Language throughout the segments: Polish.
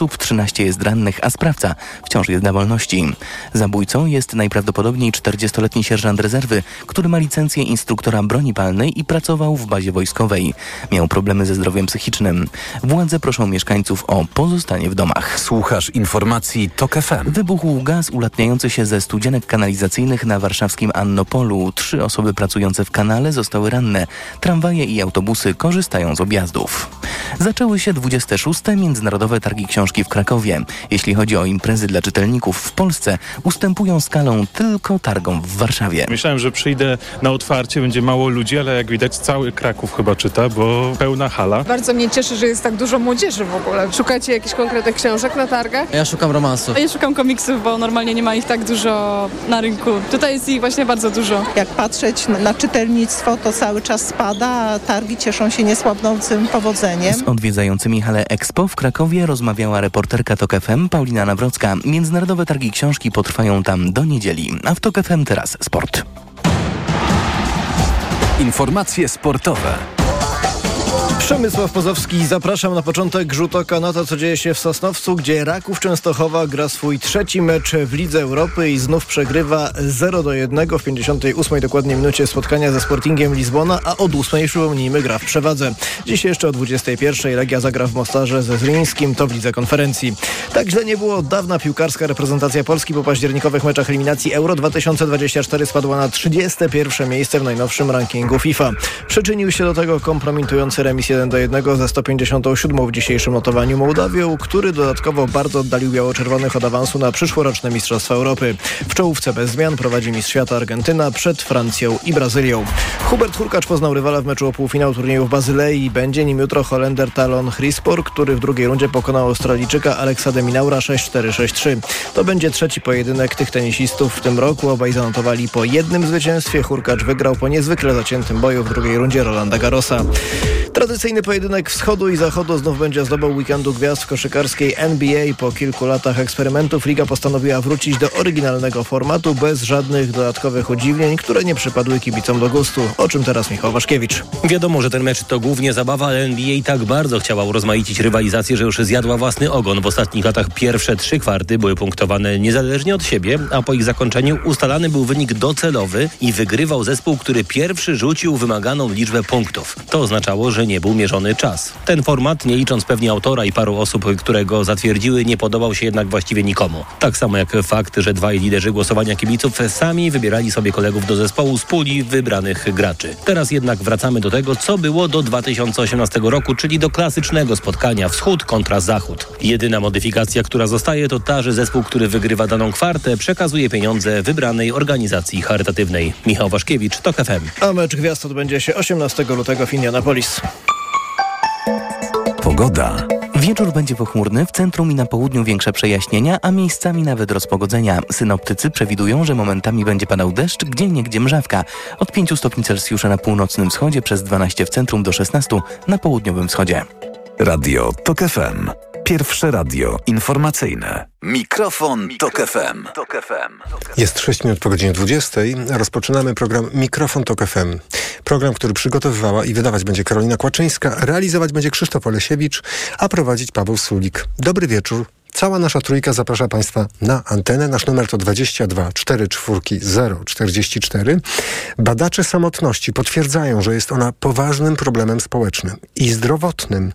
osób, 13 jest rannych, a sprawca wciąż jest na wolności. Zabójcą jest najprawdopodobniej 40-letni sierżant rezerwy, który ma licencję instruktora broni palnej i pracował w bazie wojskowej. Miał problemy ze zdrowiem psychicznym. Władze proszą mieszkańców o pozostanie w domach. Słuchasz informacji TOK FM. Wybuchł gaz ulatniający się ze studzienek kanalizacyjnych na warszawskim Annopolu. Trzy osoby pracujące w kanale zostały ranne. Tramwaje i autobusy korzystają z objazdów. Zaczęły się 26. Międzynarodowe Targi Książki w Krakowie. Jeśli chodzi o imprezy dla czytelników w Polsce, ustępują skalą tylko targom w Warszawie. Myślałem, że przyjdę na otwarcie, będzie mało ludzi, ale jak widać cały Kraków chyba czyta, bo pełna hala. Bardzo mnie cieszy, że jest tak dużo młodzieży w ogóle. Szukacie jakichś konkretnych książek na targach? Ja szukam romansu. Ja szukam komiksów, bo normalnie nie ma ich tak dużo na rynku. Tutaj jest ich właśnie bardzo dużo. Jak patrzeć na czytelnictwo, to cały czas spada, a targi cieszą się niesłabnącym powodzeniem. Z odwiedzającymi halę Expo w Krakowie rozmawiała reporterka TOK FM Paulina Nawrocka. Międzynarodowe targi książki potrwają tam do niedzieli. A w TOK FM teraz sport. Informacje sportowe. Przemysław Pozowski, zapraszam na początek rzut oka na to, co dzieje się w Sosnowcu, gdzie Raków Częstochowa gra swój trzeci mecz w Lidze Europy i znów przegrywa 0 do 1 w 58 dokładnie minucie spotkania ze Sportingiem Lizbona, a od 8 przypomnijmy gra w przewadze. Dziś jeszcze o 21 Legia zagra w Mostarze ze Zrińskim, to w Lidze Konferencji. Tak źle nie było od dawna piłkarska reprezentacja Polski po październikowych meczach eliminacji Euro 2024 spadła na 31 miejsce w najnowszym rankingu FIFA. Przyczynił się do tego kompromitujący remis 1 do 1 ze 157 w dzisiejszym notowaniu Mołdawią, który dodatkowo bardzo oddalił biało-czerwonych od awansu na przyszłoroczne Mistrzostwa Europy. W czołówce bez zmian prowadzi mistrz świata Argentyna przed Francją i Brazylią. Hubert Hurkacz poznał rywala w meczu o półfinał turnieju w Bazylei będzie nim jutro Holender Talon Hrispor, który w drugiej rundzie pokonał Australijczyka Aleksa de Minaura 6-4-6-3. To będzie trzeci pojedynek tych tenisistów w tym roku. Obaj zanotowali po jednym zwycięstwie. Hurkacz wygrał po niezwykle zaciętym boju w drugiej rundzie Rolanda Garrosa. Tradycyjny pojedynek wschodu i zachodu znów będzie zdobał weekendu gwiazd koszykarskiej NBA. Po kilku latach eksperymentów liga postanowiła wrócić do oryginalnego formatu bez żadnych dodatkowych udziwnień, które nie przypadły kibicom do gustu. O czym teraz Michał Waszkiewicz. Wiadomo, że ten mecz to głównie zabawa, ale NBA tak bardzo chciała urozmaicić rywalizację, że już zjadła własny ogon. W ostatnich latach pierwsze trzy kwarty były punktowane niezależnie od siebie, a po ich zakończeniu ustalany był wynik docelowy i wygrywał zespół, który pierwszy rzucił wymaganą liczbę punktów. To oznaczało, że nie był mierzony czas. Ten format, nie licząc pewnie autora i paru osób, które go zatwierdziły, nie podobał się jednak właściwie nikomu. Tak samo jak fakt, że dwaj liderzy głosowania kibiców sami wybierali sobie kolegów do zespołu z puli wybranych graczy. Teraz jednak wracamy do tego, co było do 2018 roku, czyli do klasycznego spotkania wschód kontra zachód. Jedyna modyfikacja, która zostaje, to ta, że zespół, który wygrywa daną kwartę, przekazuje pieniądze wybranej organizacji charytatywnej. Michał Waszkiewicz, TOK FM. A mecz gwiazd odbędzie się 18 lutego w Indianapolis. Pogoda. Wieczór będzie pochmurny, w centrum i na południu większe przejaśnienia, a miejscami nawet rozpogodzenia. Synoptycy przewidują, że momentami będzie padał deszcz, gdzie niegdzie mrzawka. Od 5 stopni Celsjusza na północnym wschodzie, przez 12 w centrum do 16 na południowym wschodzie. Radio TOK FM. Pierwsze radio informacyjne. Mikrofon, Tok FM. Jest 6 minut po godzinie 20. Rozpoczynamy program Mikrofon Tok FM. Program, który przygotowywała i wydawać będzie Karolina Kłaczyńska, realizować będzie Krzysztof Olesiewicz, a prowadzić Paweł Sulik. Dobry wieczór. Cała nasza trójka zaprasza Państwa na antenę. Nasz numer to 22 44 044. Badacze samotności potwierdzają, że jest ona poważnym problemem społecznym i zdrowotnym.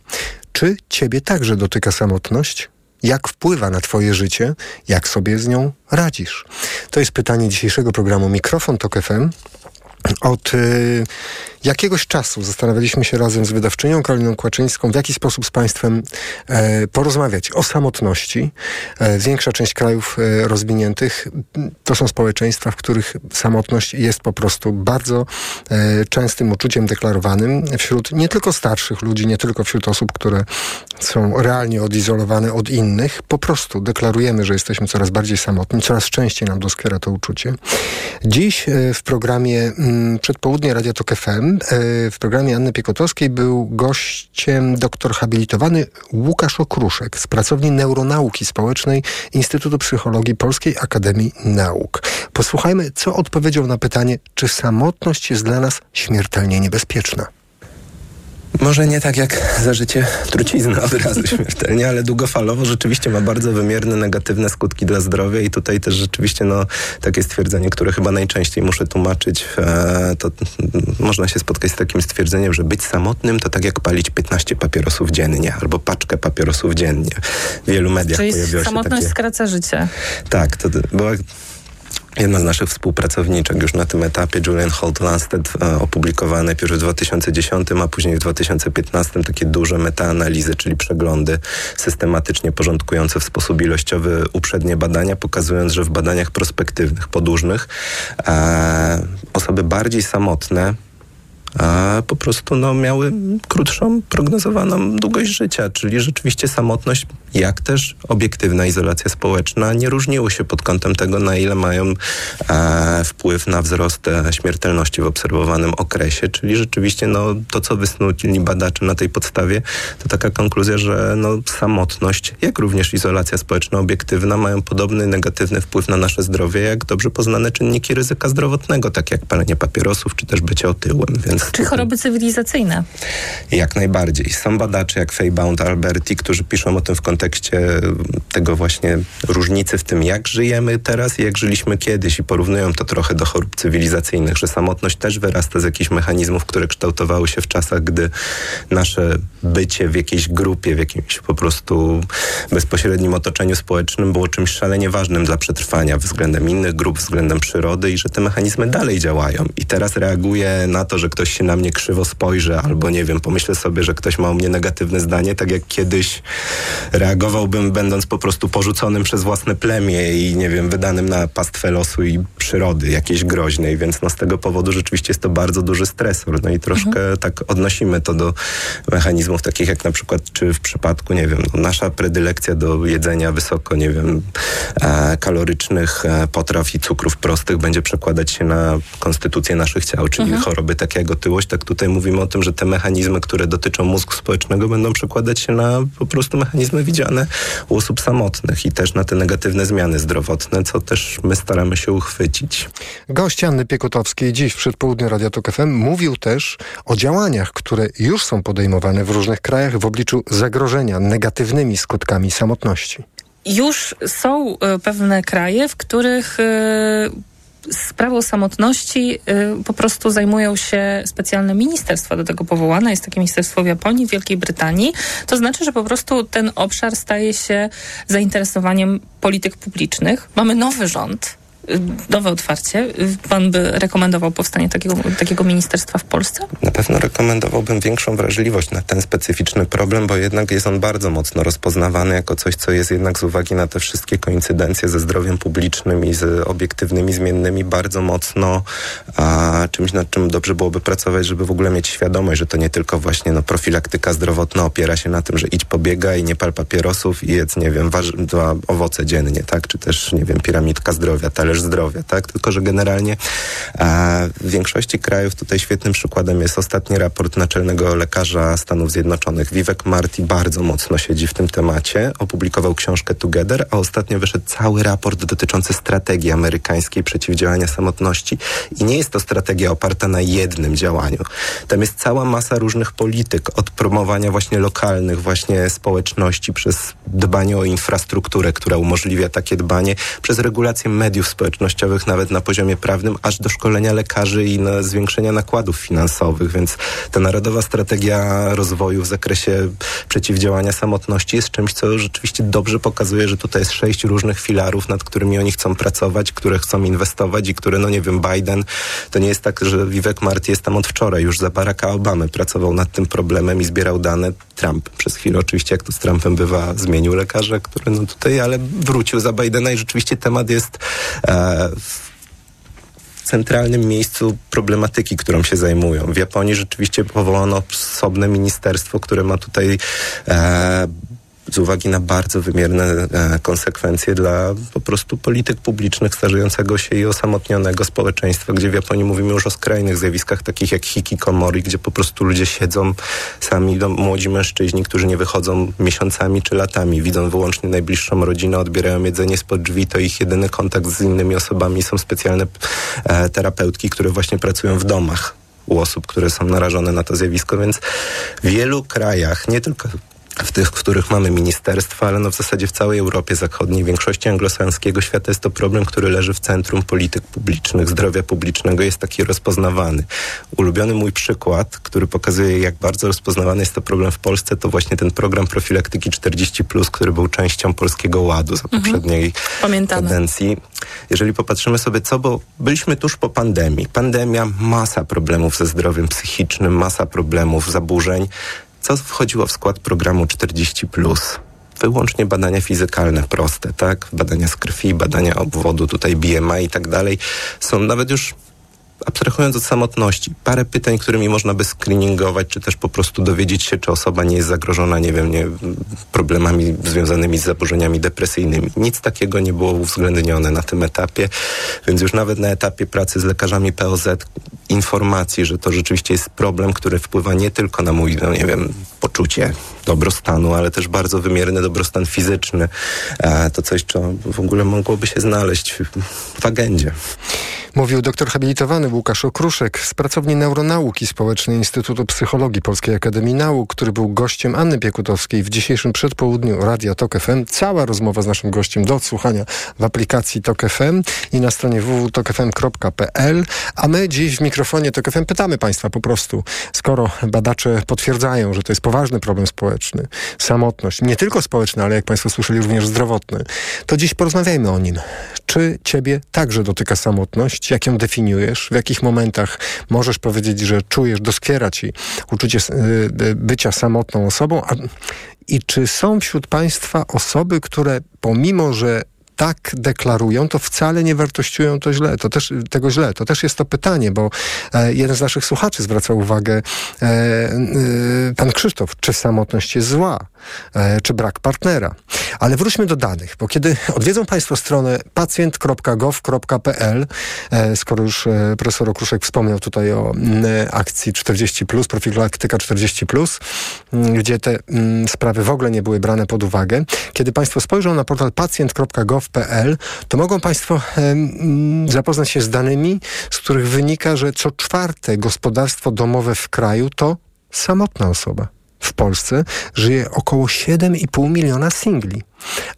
Czy Ciebie także dotyka samotność? Jak wpływa na Twoje życie? Jak sobie z nią radzisz? To jest pytanie dzisiejszego programu Mikrofon Tok FM. Od y, jakiegoś czasu zastanawialiśmy się razem z wydawczynią Karoliną Kłaczyńską, w jaki sposób z Państwem e, porozmawiać o samotności. E, większa część krajów e, rozwiniętych to są społeczeństwa, w których samotność jest po prostu bardzo e, częstym uczuciem deklarowanym wśród nie tylko starszych ludzi, nie tylko wśród osób, które są realnie odizolowane od innych. Po prostu deklarujemy, że jesteśmy coraz bardziej samotni, coraz częściej nam doskwiera to uczucie. Dziś e, w programie m, Przedpołudnie Radia Tok FM w programie Anny Piekotowskiej był gościem doktor habilitowany Łukasz Okruszek z pracowni Neuronauki Społecznej Instytutu Psychologii Polskiej Akademii Nauk. Posłuchajmy, co odpowiedział na pytanie, czy samotność jest dla nas śmiertelnie niebezpieczna. Może nie tak jak za życie trucizny od razu śmiertelnie, ale długofalowo rzeczywiście ma bardzo wymierne negatywne skutki dla zdrowia i tutaj też rzeczywiście no, takie stwierdzenie, które chyba najczęściej muszę tłumaczyć, e, to można się spotkać z takim stwierdzeniem, że być samotnym to tak jak palić 15 papierosów dziennie albo paczkę papierosów dziennie. W wielu mediach Czyli pojawiło się samotność takie... skraca życie. Tak, to była Jedna z naszych współpracowniczek już na tym etapie, Julian Holt Lansted, e, opublikowała najpierw w 2010, a później w 2015 takie duże metaanalizy, czyli przeglądy systematycznie porządkujące w sposób ilościowy uprzednie badania, pokazując, że w badaniach prospektywnych, podłużnych e, osoby bardziej samotne po prostu no, miały krótszą prognozowaną długość życia, czyli rzeczywiście samotność, jak też obiektywna izolacja społeczna nie różniły się pod kątem tego, na ile mają e, wpływ na wzrost e, śmiertelności w obserwowanym okresie, czyli rzeczywiście no, to, co wysnuli badacze na tej podstawie, to taka konkluzja, że no, samotność, jak również izolacja społeczna obiektywna mają podobny negatywny wpływ na nasze zdrowie, jak dobrze poznane czynniki ryzyka zdrowotnego, tak jak palenie papierosów, czy też bycie otyłym, więc czy choroby cywilizacyjne? Jak najbardziej. Są badacze jak Feybound Alberti, którzy piszą o tym w kontekście tego właśnie różnicy w tym, jak żyjemy teraz i jak żyliśmy kiedyś i porównują to trochę do chorób cywilizacyjnych, że samotność też wyrasta z jakichś mechanizmów, które kształtowały się w czasach, gdy nasze bycie w jakiejś grupie, w jakimś po prostu bezpośrednim otoczeniu społecznym było czymś szalenie ważnym dla przetrwania względem innych grup, względem przyrody i że te mechanizmy dalej działają. I teraz reaguje na to, że ktoś się na mnie krzywo spojrzy, albo nie wiem, pomyślę sobie, że ktoś ma o mnie negatywne zdanie, tak jak kiedyś reagowałbym, będąc po prostu porzuconym przez własne plemię i nie wiem, wydanym na pastwę losu i przyrody jakiejś groźnej, więc no z tego powodu rzeczywiście jest to bardzo duży stresor. No i troszkę mhm. tak odnosimy to do mechanizmów takich jak na przykład, czy w przypadku, nie wiem, no nasza predylekcja do jedzenia wysoko, nie wiem, e, kalorycznych e, potraw i cukrów prostych będzie przekładać się na konstytucję naszych ciał, czyli mhm. choroby takie jak otyłość, tak tutaj mówimy o tym, że te mechanizmy, które dotyczą mózgu społecznego będą przekładać się na po prostu mechanizmy widziane u osób samotnych i też na te negatywne zmiany zdrowotne, co też my staramy się uchwycić. Gość Anny Piekutowskiej dziś w przedpołudniu Radia Tok FM mówił też o działaniach, które już są podejmowane w różnych krajach w obliczu zagrożenia negatywnymi skutkami samotności. Już są e, pewne kraje, w których e, sprawą samotności y, po prostu zajmują się specjalne ministerstwa do tego powołane. Jest takie ministerstwo w Japonii, w Wielkiej Brytanii. To znaczy, że po prostu ten obszar staje się zainteresowaniem polityk publicznych. Mamy nowy rząd, nowe otwarcie. Pan by rekomendował powstanie takiego, takiego ministerstwa w Polsce? Na pewno rekomendowałbym większą wrażliwość na ten specyficzny problem, bo jednak jest on bardzo mocno rozpoznawany jako coś, co jest jednak z uwagi na te wszystkie koincydencje ze zdrowiem publicznym i z obiektywnymi zmiennymi bardzo mocno a, czymś, nad czym dobrze byłoby pracować, żeby w ogóle mieć świadomość, że to nie tylko właśnie no, profilaktyka zdrowotna opiera się na tym, że idź pobiegaj, nie pal papierosów i jedz, nie wiem, warz- dwa owoce dziennie, tak? Czy też, nie wiem, piramidka zdrowia, talerz zdrowia, tak? Tylko, że generalnie a w większości krajów tutaj świetnym przykładem jest ostatni raport naczelnego lekarza Stanów Zjednoczonych. Vivek Marty bardzo mocno siedzi w tym temacie. Opublikował książkę Together, a ostatnio wyszedł cały raport dotyczący strategii amerykańskiej przeciwdziałania samotności. I nie jest to strategia oparta na jednym działaniu. Tam jest cała masa różnych polityk, od promowania właśnie lokalnych, właśnie społeczności, przez dbanie o infrastrukturę, która umożliwia takie dbanie, przez regulację mediów społecznych, społecznościowych, nawet na poziomie prawnym, aż do szkolenia lekarzy i na zwiększenia nakładów finansowych. Więc ta Narodowa Strategia Rozwoju w zakresie przeciwdziałania samotności jest czymś, co rzeczywiście dobrze pokazuje, że tutaj jest sześć różnych filarów, nad którymi oni chcą pracować, które chcą inwestować i które, no nie wiem, Biden, to nie jest tak, że Vivek Marty jest tam od wczoraj, już za Baracka Obamy pracował nad tym problemem i zbierał dane. Trump przez chwilę oczywiście, jak to z Trumpem bywa, zmienił lekarza, który no tutaj, ale wrócił za Bidena i rzeczywiście temat jest e, w centralnym miejscu problematyki, którą się zajmują. W Japonii rzeczywiście powołano osobne ministerstwo, które ma tutaj e, z uwagi na bardzo wymierne e, konsekwencje dla po prostu polityk publicznych starzejącego się i osamotnionego społeczeństwa, gdzie w Japonii mówimy już o skrajnych zjawiskach takich jak hikikomori, gdzie po prostu ludzie siedzą sami, młodzi mężczyźni, którzy nie wychodzą miesiącami czy latami, widzą wyłącznie najbliższą rodzinę, odbierają jedzenie spod drzwi, to ich jedyny kontakt z innymi osobami. Są specjalne e, terapeutki, które właśnie pracują w domach u osób, które są narażone na to zjawisko, więc w wielu krajach, nie tylko w tych, w których mamy ministerstwa, ale no w zasadzie w całej Europie Zachodniej, w większości anglosaskiego świata jest to problem, który leży w centrum polityk publicznych, zdrowia publicznego, jest taki rozpoznawany. Ulubiony mój przykład, który pokazuje, jak bardzo rozpoznawany jest to problem w Polsce, to właśnie ten program profilaktyki 40+, który był częścią Polskiego Ładu za Mhm. poprzedniej kadencji. Jeżeli popatrzymy sobie co, bo byliśmy tuż po pandemii. Pandemia, masa problemów ze zdrowiem psychicznym, masa problemów, zaburzeń. Co wchodziło w skład programu 40+. Wyłącznie badania fizykalne, proste, tak? Badania z krwi, badania obwodu, tutaj BMI i tak dalej. Są nawet już abstrahując od samotności, parę pytań, którymi można by screeningować, czy też po prostu dowiedzieć się, czy osoba nie jest zagrożona, nie wiem, nie, problemami związanymi z zaburzeniami depresyjnymi. Nic takiego nie było uwzględnione na tym etapie, więc już nawet na etapie pracy z lekarzami POZ informacji, że to rzeczywiście jest problem, który wpływa nie tylko na mój, no nie wiem, poczucie dobrostanu, ale też bardzo wymierny dobrostan fizyczny. E, to coś, co w ogóle mogłoby się znaleźć w, agendzie. Mówił doktor habilitowany Łukasz Okruszek z pracowni Neuronauki Społecznej Instytutu Psychologii Polskiej Akademii Nauk, który był gościem Anny Piekutowskiej w dzisiejszym przedpołudniu Radia Tok FM. Cała rozmowa z naszym gościem do odsłuchania w aplikacji Tok FM i na stronie www.tokfm.pl. A my dziś w mikrofonie Tok FM pytamy Państwa po prostu, skoro badacze potwierdzają, że to jest poważny problem społeczny, samotność, nie tylko społeczny, ale jak Państwo słyszeli również zdrowotny, to dziś porozmawiajmy o nim. Czy Ciebie także dotyka samotność? Jak ją definiujesz? W jakich momentach możesz powiedzieć, że czujesz, doskwiera Ci uczucie y, y, bycia samotną osobą? A, I czy są wśród Państwa osoby, które pomimo, że tak deklarują, to wcale nie wartościują to źle, to też, tego źle. To też jest to pytanie, bo e, jeden z naszych słuchaczy zwraca uwagę, e, e, pan Krzysztof, czy samotność jest zła, czy brak partnera. Ale wróćmy do danych, bo kiedy odwiedzą Państwo stronę pacjent.gov.pl, skoro już profesor Okruszek wspomniał tutaj o akcji 40+, profilaktyka 40+, m, gdzie te sprawy w ogóle nie były brane pod uwagę, kiedy Państwo spojrzą na portal to mogą Państwo zapoznać się z danymi, z których wynika, że co czwarte gospodarstwo domowe w kraju to samotna osoba. W Polsce żyje około 7,5 miliona singli.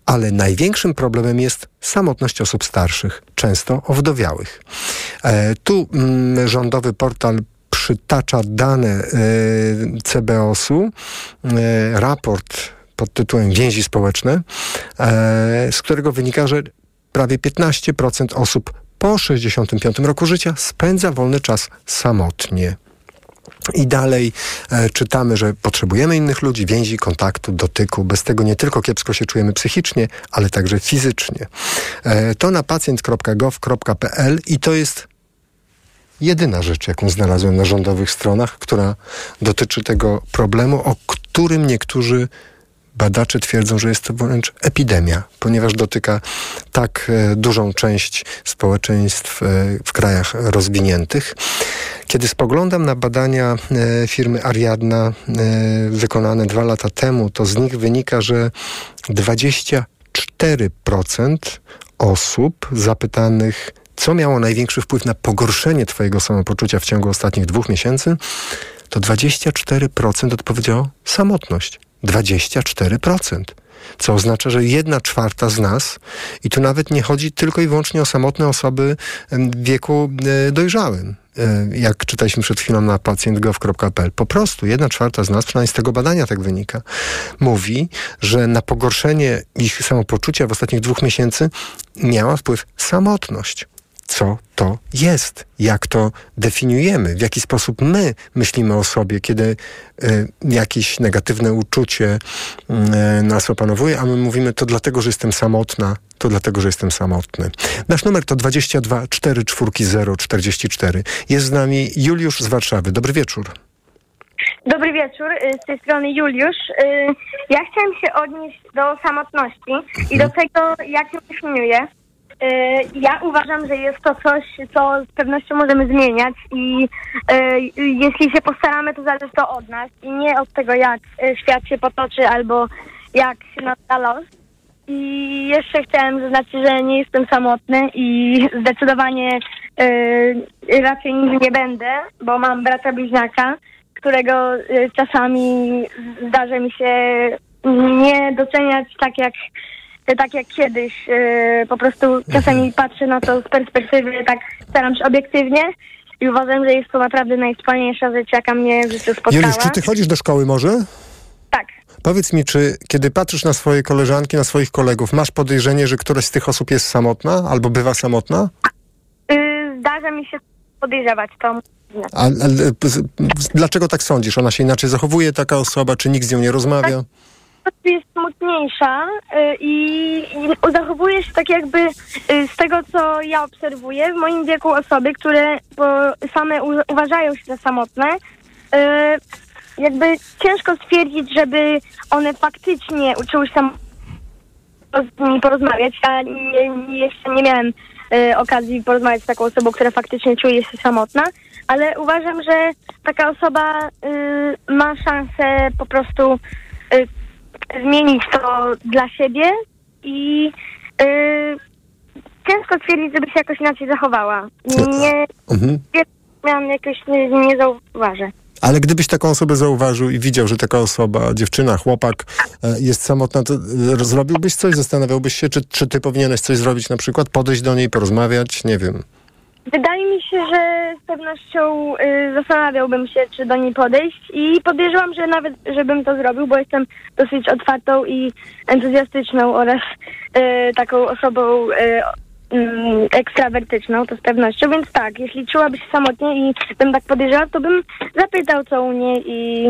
Ale największym problemem jest samotność osób starszych, często owdowiałych. E, tu mm, rządowy portal przytacza dane e, CBOS-u, e, raport pod tytułem Więzi społeczne, e, z którego wynika, że prawie 15% osób po 65 roku życia spędza wolny czas samotnie. I dalej e, czytamy, że potrzebujemy innych ludzi, więzi, kontaktu, dotyku. Bez tego nie tylko kiepsko się czujemy psychicznie, ale także fizycznie. E, to na pacjent.gov.pl i to jest jedyna rzecz, jaką znalazłem na rządowych stronach, która dotyczy tego problemu, o którym niektórzy badacze twierdzą, że jest to wręcz epidemia, ponieważ dotyka tak e, dużą część społeczeństw e, w krajach rozwiniętych. Kiedy spoglądam na badania e, firmy Ariadna wykonane dwa lata temu, to z nich wynika, że 24% osób zapytanych, co miało największy wpływ na pogorszenie Twojego samopoczucia w ciągu ostatnich dwóch miesięcy, to 24% odpowiedziało samotność. 24%. Co oznacza, że jedna czwarta z nas, i tu nawet nie chodzi tylko i wyłącznie o samotne osoby w wieku e, dojrzałym, e, jak czytaliśmy przed chwilą na pacjentgov.pl. Po prostu jedna czwarta z nas, przynajmniej z tego badania tak wynika, mówi, że na pogorszenie ich samopoczucia w ostatnich dwóch miesięcy miała wpływ samotność co to jest, jak to definiujemy, w jaki sposób my myślimy o sobie, kiedy y, jakieś negatywne uczucie y, nas opanowuje, a my mówimy to dlatego, że jestem samotna, to dlatego, że jestem samotny. Nasz numer to 22 440 44. Jest z nami Juliusz z Warszawy. Dobry wieczór. Dobry wieczór, y, z tej strony Juliusz. Y, Ja chciałem się odnieść do samotności i do tego, jak ją definiuję. Y, Ja uważam, że jest to coś, co z pewnością możemy zmieniać i y, jeśli się postaramy, to zależy to od nas i nie od tego, jak y, świat się potoczy albo jak nas da los. I jeszcze chciałem zaznaczyć, że nie jestem samotny i zdecydowanie raczej nigdy nie będę, bo mam brata bliźniaka, którego czasami zdarza mi się nie doceniać tak jak tak jak kiedyś. y, Po prostu czasami patrzę na to z perspektywy, tak staram się obiektywnie i uważam, że jest to naprawdę najwspanialsza rzecz, jaka mnie w życiu spotkała. Juliusz, czy ty chodzisz do szkoły może? Tak. Powiedz mi, czy kiedy patrzysz na swoje koleżanki, na swoich kolegów, masz podejrzenie, że któraś z tych osób jest samotna albo bywa samotna? Y, Zdarza mi się podejrzewać to. A, a, z- dlaczego tak sądzisz? Ona się inaczej zachowuje, taka osoba, czy nikt z nią nie rozmawia? Jest smutniejsza y, i, i zachowuje się tak jakby y, z tego, co ja obserwuję, w moim wieku osoby, które same uważają się za samotne, y, jakby ciężko stwierdzić, żeby one faktycznie uczyły się z nimi porozmawiać. Ja nie, jeszcze nie miałem okazji porozmawiać z taką osobą, która faktycznie czuje się samotna, ale uważam, że taka osoba ma szansę po prostu zmienić to dla siebie i y, ciężko stwierdzić, żeby się jakoś inaczej zachowała. Nie, Mhm. nie miałam jakoś, nie, nie zauważę. Ale gdybyś taką osobę zauważył i widział, że taka osoba, dziewczyna, chłopak e, jest samotna, to e, zrobiłbyś coś? Zastanawiałbyś się, czy, czy ty powinieneś coś zrobić na przykład? Podejść do niej, porozmawiać? Nie wiem. Wydaje mi się, że z pewnością y, zastanawiałbym się, czy do niej podejść i podejrzewam, że nawet, żebym to zrobił, bo jestem dosyć otwartą i entuzjastyczną oraz y, taką osobą y, mm, ekstrawertyczną, to z pewnością, więc tak, jeśli czułaby się samotnie i bym tak podejrzewał, to bym zapytał co u niej i,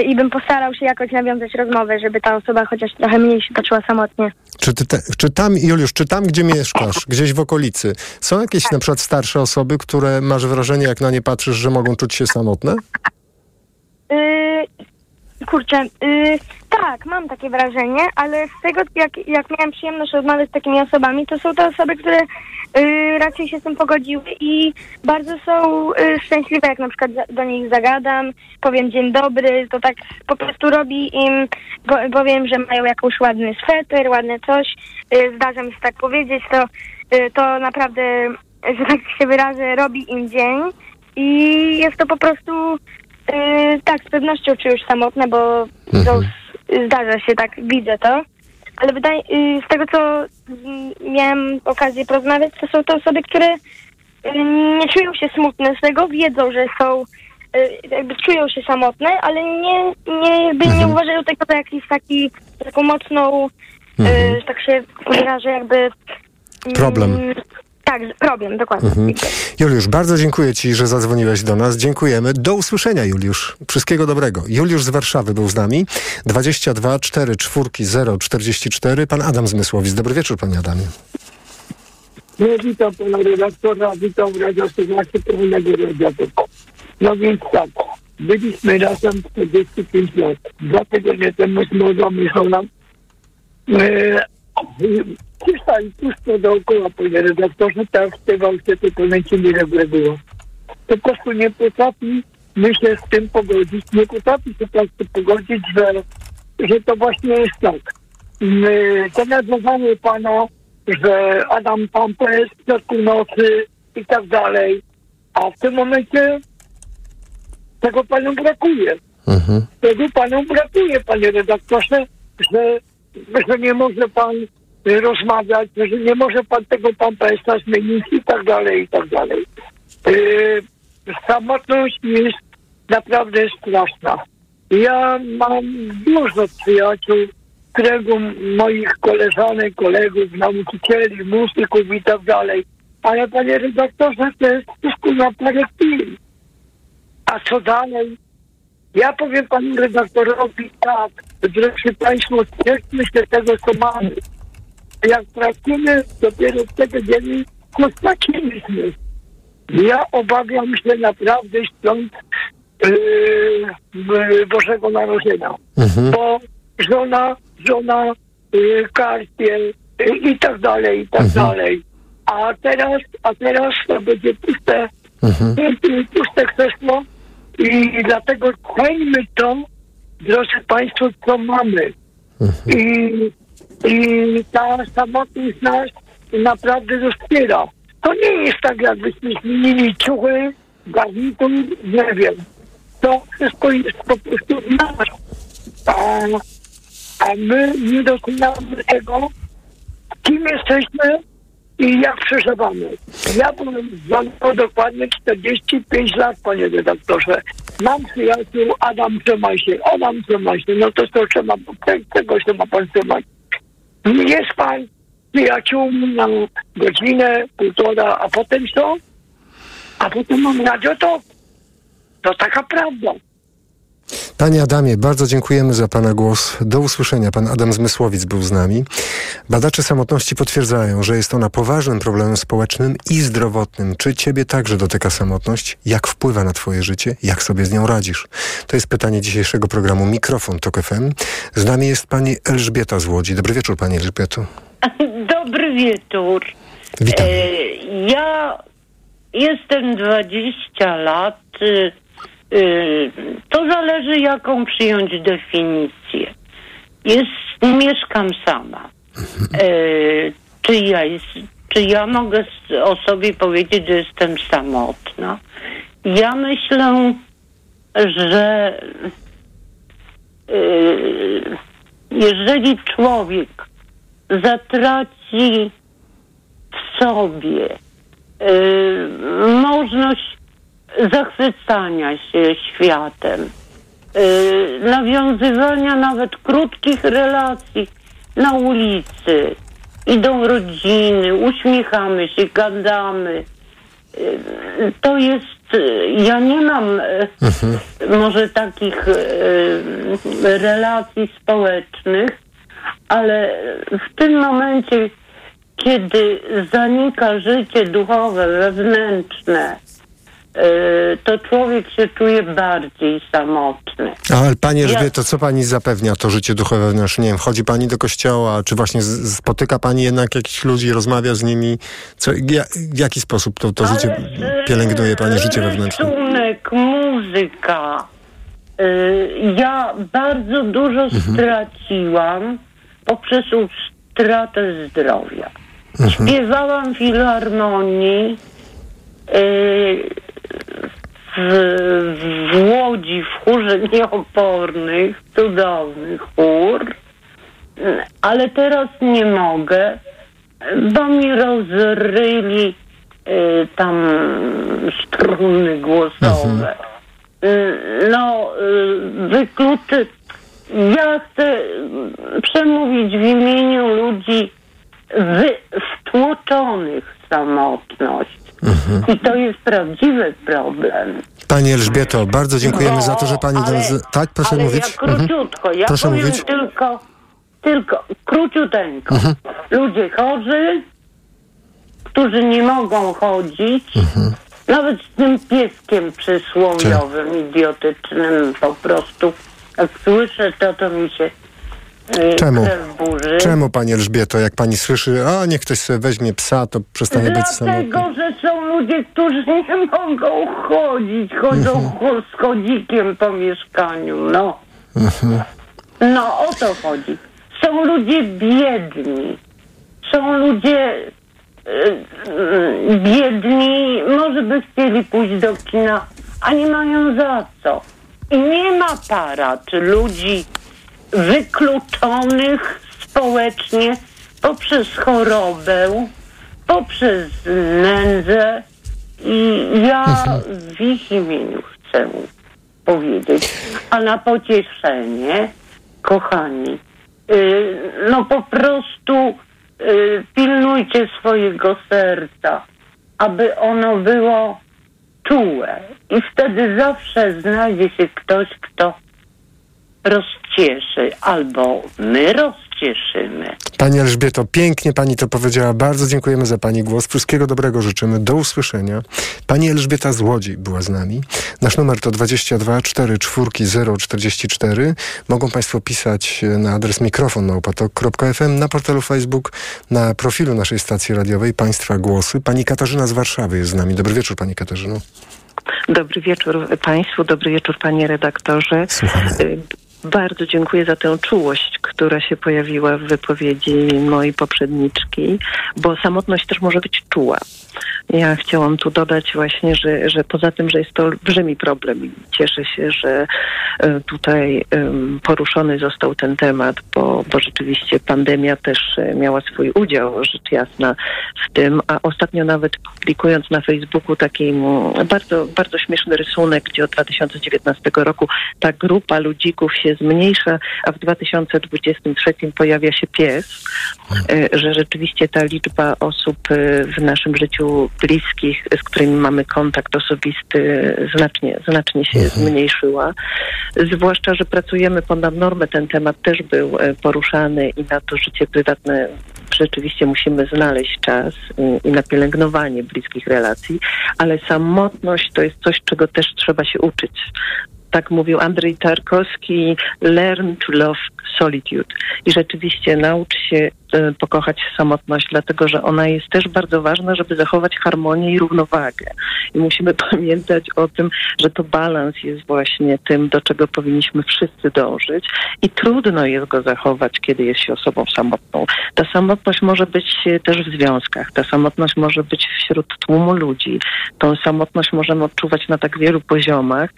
i bym postarał się jakoś nawiązać rozmowę, żeby ta osoba chociaż trochę mniej się poczuła samotnie. Czy, ty te, czy tam, Juliusz, czy tam, gdzie mieszkasz, gdzieś w okolicy, są jakieś na przykład starsze osoby, które masz wrażenie, jak na nie patrzysz, że mogą czuć się samotne? Yy, kurczę, yy, tak, mam takie wrażenie, ale z tego, jak, jak miałem przyjemność rozmawiać z takimi osobami, to są to osoby, które yy, raczej się z tym pogodziły i bardzo są yy, szczęśliwe, jak na przykład do nich zagadam, powiem dzień dobry, to tak po prostu robi im, po, powiem, że mają jakąś ładny sweter, ładne coś, yy, zdarza mi się tak powiedzieć, to, yy, to naprawdę, że tak się wyrażę, robi im dzień i jest to po prostu Yy, tak, z pewnością czuję już samotne, bo z- zdarza się, tak, widzę to. Ale wydaje, yy, z tego, co mm, miałem okazję porozmawiać, to są to osoby, które yy, nie czują się smutne z tego, wiedzą, że są, jakby czują się samotne, ale nie, nie, jakby nie uważają tego za jakiś taki, taką mocną, że tak się wyrażę, jakby... mm, Problem. Tak, problem, dokładnie. Mhm. Juliusz, bardzo dziękuję Ci, że zadzwoniłeś do nas. Dziękujemy. Do usłyszenia, Juliusz. Wszystkiego dobrego. Juliusz z Warszawy był z nami. 22 4 4 0 44. Pan Adam Zmysłowicz. Dobry wieczór, Panie Adamie. No witam pana redaktora, witam radiosłuchaczy pełnego radiatora. No więc tak, byliśmy razem 45 lat. Dwa tygodnie temu z młodą Michałem e, cisza i pusto dookoła, panie redaktorze, tak śpiewał się, tylko lęcimy, żeby było. Po prostu nie potrafi my się z tym pogodzić, nie potrafi się po prostu pogodzić, że, że to właśnie jest tak. My, to nawiązanie pana, że Adam Pampes w środku nocy i tak dalej, a w tym momencie tego panu brakuje. Tego panu brakuje, panie redaktorze, że, że nie może pan rozmawiać, że nie może pan tego Pampesa zmienić i tak dalej, i tak dalej. Yy, samotność jest naprawdę straszna. Ja mam dużo przyjaciół, którego moich koleżanek, kolegów, nauczycieli, muzyków i tak dalej. Ale panie redaktorze, to jest wszystko na parę chwil. A co dalej? Ja powiem panu redaktorowi tak, drodzy państwo, cieszmy się tego, co mamy. Jak tracimy, dopiero wtedy co straciliśmy. Ja obawiam się naprawdę świąt yy, Bożego Narodzenia. Bo żona, żona, yy, yy, i tak dalej, i tak dalej. A teraz, a teraz to będzie puste, yy, puste krzesło i dlatego ceńmy to, drodzy Państwo, co mamy. I, I ta samotność naprawdę rozpiera. To nie jest tak, jakbyśmy zmienili ciuchy, garnitur, nie wiem. To wszystko jest po prostu nasz. A, a my nie doceniamy tego, kim jesteśmy i jak przeżywamy. Ja byłem z dokładnie 45 lat, panie redaktorze. Mam przyjaciół, Adam trzymaj się, Adam trzymaj się, no to to trzeba, tego się ma pan trzymać. Jest pan przyjaciółmi na godzinę, półtora, a potem co? A potem mam radio to. To taka prawda. Panie Adamie, bardzo dziękujemy za Pana głos. Do usłyszenia. Pan Adam Zmysłowic był z nami. Badacze samotności potwierdzają, że jest ona poważnym problemem społecznym i zdrowotnym. Czy Ciebie także dotyka samotność? Jak wpływa na Twoje życie? Jak sobie z nią radzisz? To jest pytanie dzisiejszego programu Mikrofon Tok FM. Z nami jest Pani Elżbieta z Łodzi. Dobry wieczór Pani Elżbieto. Dobry wieczór. Witam. E, ja jestem 20 lat. Y, y, to zależy, jaką przyjąć definicję. Jest, mieszkam sama. E, czy, ja jest, czy ja mogę o sobie powiedzieć, że jestem samotna? Ja myślę, że y, jeżeli człowiek zatraci w sobie y, możliwość zachwycania się światem, y, nawiązywania nawet krótkich relacji na ulicy. Idą rodziny, uśmiechamy się, gadamy. Y, To jest, y, ja nie mam y, może takich relacji społecznych, ale w tym momencie, kiedy zanika życie duchowe, wewnętrzne, to człowiek się czuje bardziej samotny. Ale Pani Ja- Elżbieto, co Pani zapewnia to życie duchowe wewnętrzne? Nie wiem, wchodzi Pani do kościoła, czy właśnie spotyka Pani jednak jakichś ludzi, rozmawia z nimi? Co, ja, w jaki sposób to, to życie pielęgnuje Pani życie wewnętrzne? Rysunek, muzyka. Y, Ja bardzo dużo straciłam poprzez utratę zdrowia. Śpiewałam w filharmonii y, w, w Łodzi, w chórze nieopornych, cudowny chór, ale teraz nie mogę, bo mi rozryli y, tam struny głosowe. Y, No, y, wykluczy. Ja chcę y, przemówić w imieniu ludzi wy, wtłoczonych w samotność. I to jest prawdziwy problem. Pani Elżbieto, bardzo dziękujemy za to, że Pani... do nas- tak, proszę ale mówić. Ja króciutko, ja Proszę powiem mówić. tylko, tylko króciuteńko. Mhm. Ludzie chorzy, którzy nie mogą chodzić, Mhm. nawet z tym pieskiem przysłowiowym, idiotycznym po prostu. Jak słyszę to, to mi się Czemu? krew burzy. Czemu Pani Elżbieto, jak Pani słyszy, a niech ktoś sobie weźmie psa, to przestanie być samotny? Dlatego, że są ludzie, którzy nie mogą chodzić, chodzą Mhm. z chodzikiem po mieszkaniu, no. No, o to chodzi. Są ludzie biedni. Są ludzie y, y, biedni, może by chcieli pójść do kina, a nie mają za co. I nie ma para czy ludzi wykluczonych społecznie poprzez chorobę, poprzez nędzę. I ja w ich imieniu chcę powiedzieć, a na pocieszenie, kochani, y, no po prostu y, pilnujcie swojego serca, aby ono było czułe. I wtedy zawsze znajdzie się ktoś, kto rozcieszy, albo my rozcieszymy. Pani Elżbieto, pięknie Pani to powiedziała. Bardzo dziękujemy za Pani głos. Wszystkiego dobrego życzymy. Do usłyszenia. Pani Elżbieta z Łodzi była z nami. Nasz numer to 22 44 044. Mogą Państwo pisać na adres mikrofon małpatok.fm, na portalu Facebook, na profilu naszej stacji radiowej Państwa Głosy. Pani Katarzyna z Warszawy jest z nami. Dobry wieczór Pani Katarzyno. Dobry wieczór Państwu, dobry wieczór Panie redaktorze. Y, bardzo dziękuję za tę czułość, która się pojawiła w wypowiedzi mojej poprzedniczki, bo samotność też może być czuła. Ja chciałam tu dodać właśnie, że, że poza tym, że jest to olbrzymi problem i cieszę się, że e, tutaj poruszony został ten temat, bo, bo rzeczywiście pandemia też e, miała swój udział, rzecz jasna, w tym, a ostatnio nawet publikując na Facebooku taki mm, bardzo, bardzo śmieszny rysunek, gdzie od 2019 roku ta grupa ludzików się zmniejsza, a w 2023 pojawia się pies, e, że rzeczywiście ta liczba osób w naszym życiu bliskich, z którymi mamy kontakt osobisty, znacznie, znacznie się zmniejszyła. Zwłaszcza, że pracujemy ponad normę, ten temat też był e, poruszany i na to życie prywatne rzeczywiście musimy znaleźć czas i, i na pielęgnowanie bliskich relacji, ale samotność to jest coś, czego też trzeba się uczyć tak mówił Andrzej Tarkowski, learn to love solitude. I rzeczywiście naucz się pokochać samotność, dlatego że ona jest też bardzo ważna, żeby zachować harmonię i równowagę. I musimy pamiętać o tym, że to balans jest właśnie tym, do czego powinniśmy wszyscy dążyć i trudno jest go zachować, kiedy jest się osobą samotną. Ta samotność może być też w związkach, ta samotność może być wśród tłumu ludzi. Tą samotność możemy odczuwać na tak wielu poziomach,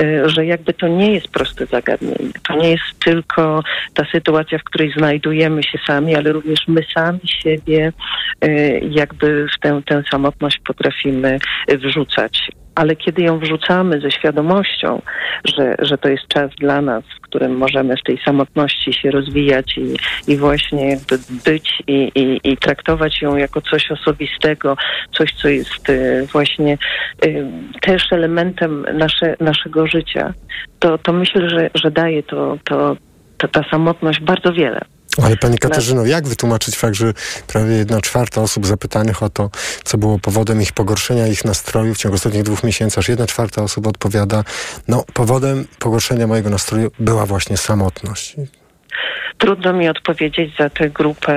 e, że jakby to nie jest proste zagadnienie. To nie jest tylko ta sytuacja, w której znajdujemy się sami, ale również my sami siebie e, jakby w tę, tę samotność potrafimy e, wrzucać. Ale kiedy ją wrzucamy ze świadomością, że, że to jest czas dla nas, w którym możemy w tej samotności się rozwijać i, i właśnie jakby być i, i, i traktować ją jako coś osobistego, coś, co jest e, właśnie y, też elementem nasze, naszego życia, to, to myślę, że, że daje to, to, to ta samotność bardzo wiele. Ale Pani Katarzyno, jak wytłumaczyć fakt, że prawie jedna czwarta osób zapytanych o to, co było powodem ich pogorszenia, ich nastroju w ciągu ostatnich dwóch miesięcy, aż jedna czwarta osób odpowiada, no powodem pogorszenia mojego nastroju była właśnie samotność. Trudno mi odpowiedzieć za tę grupę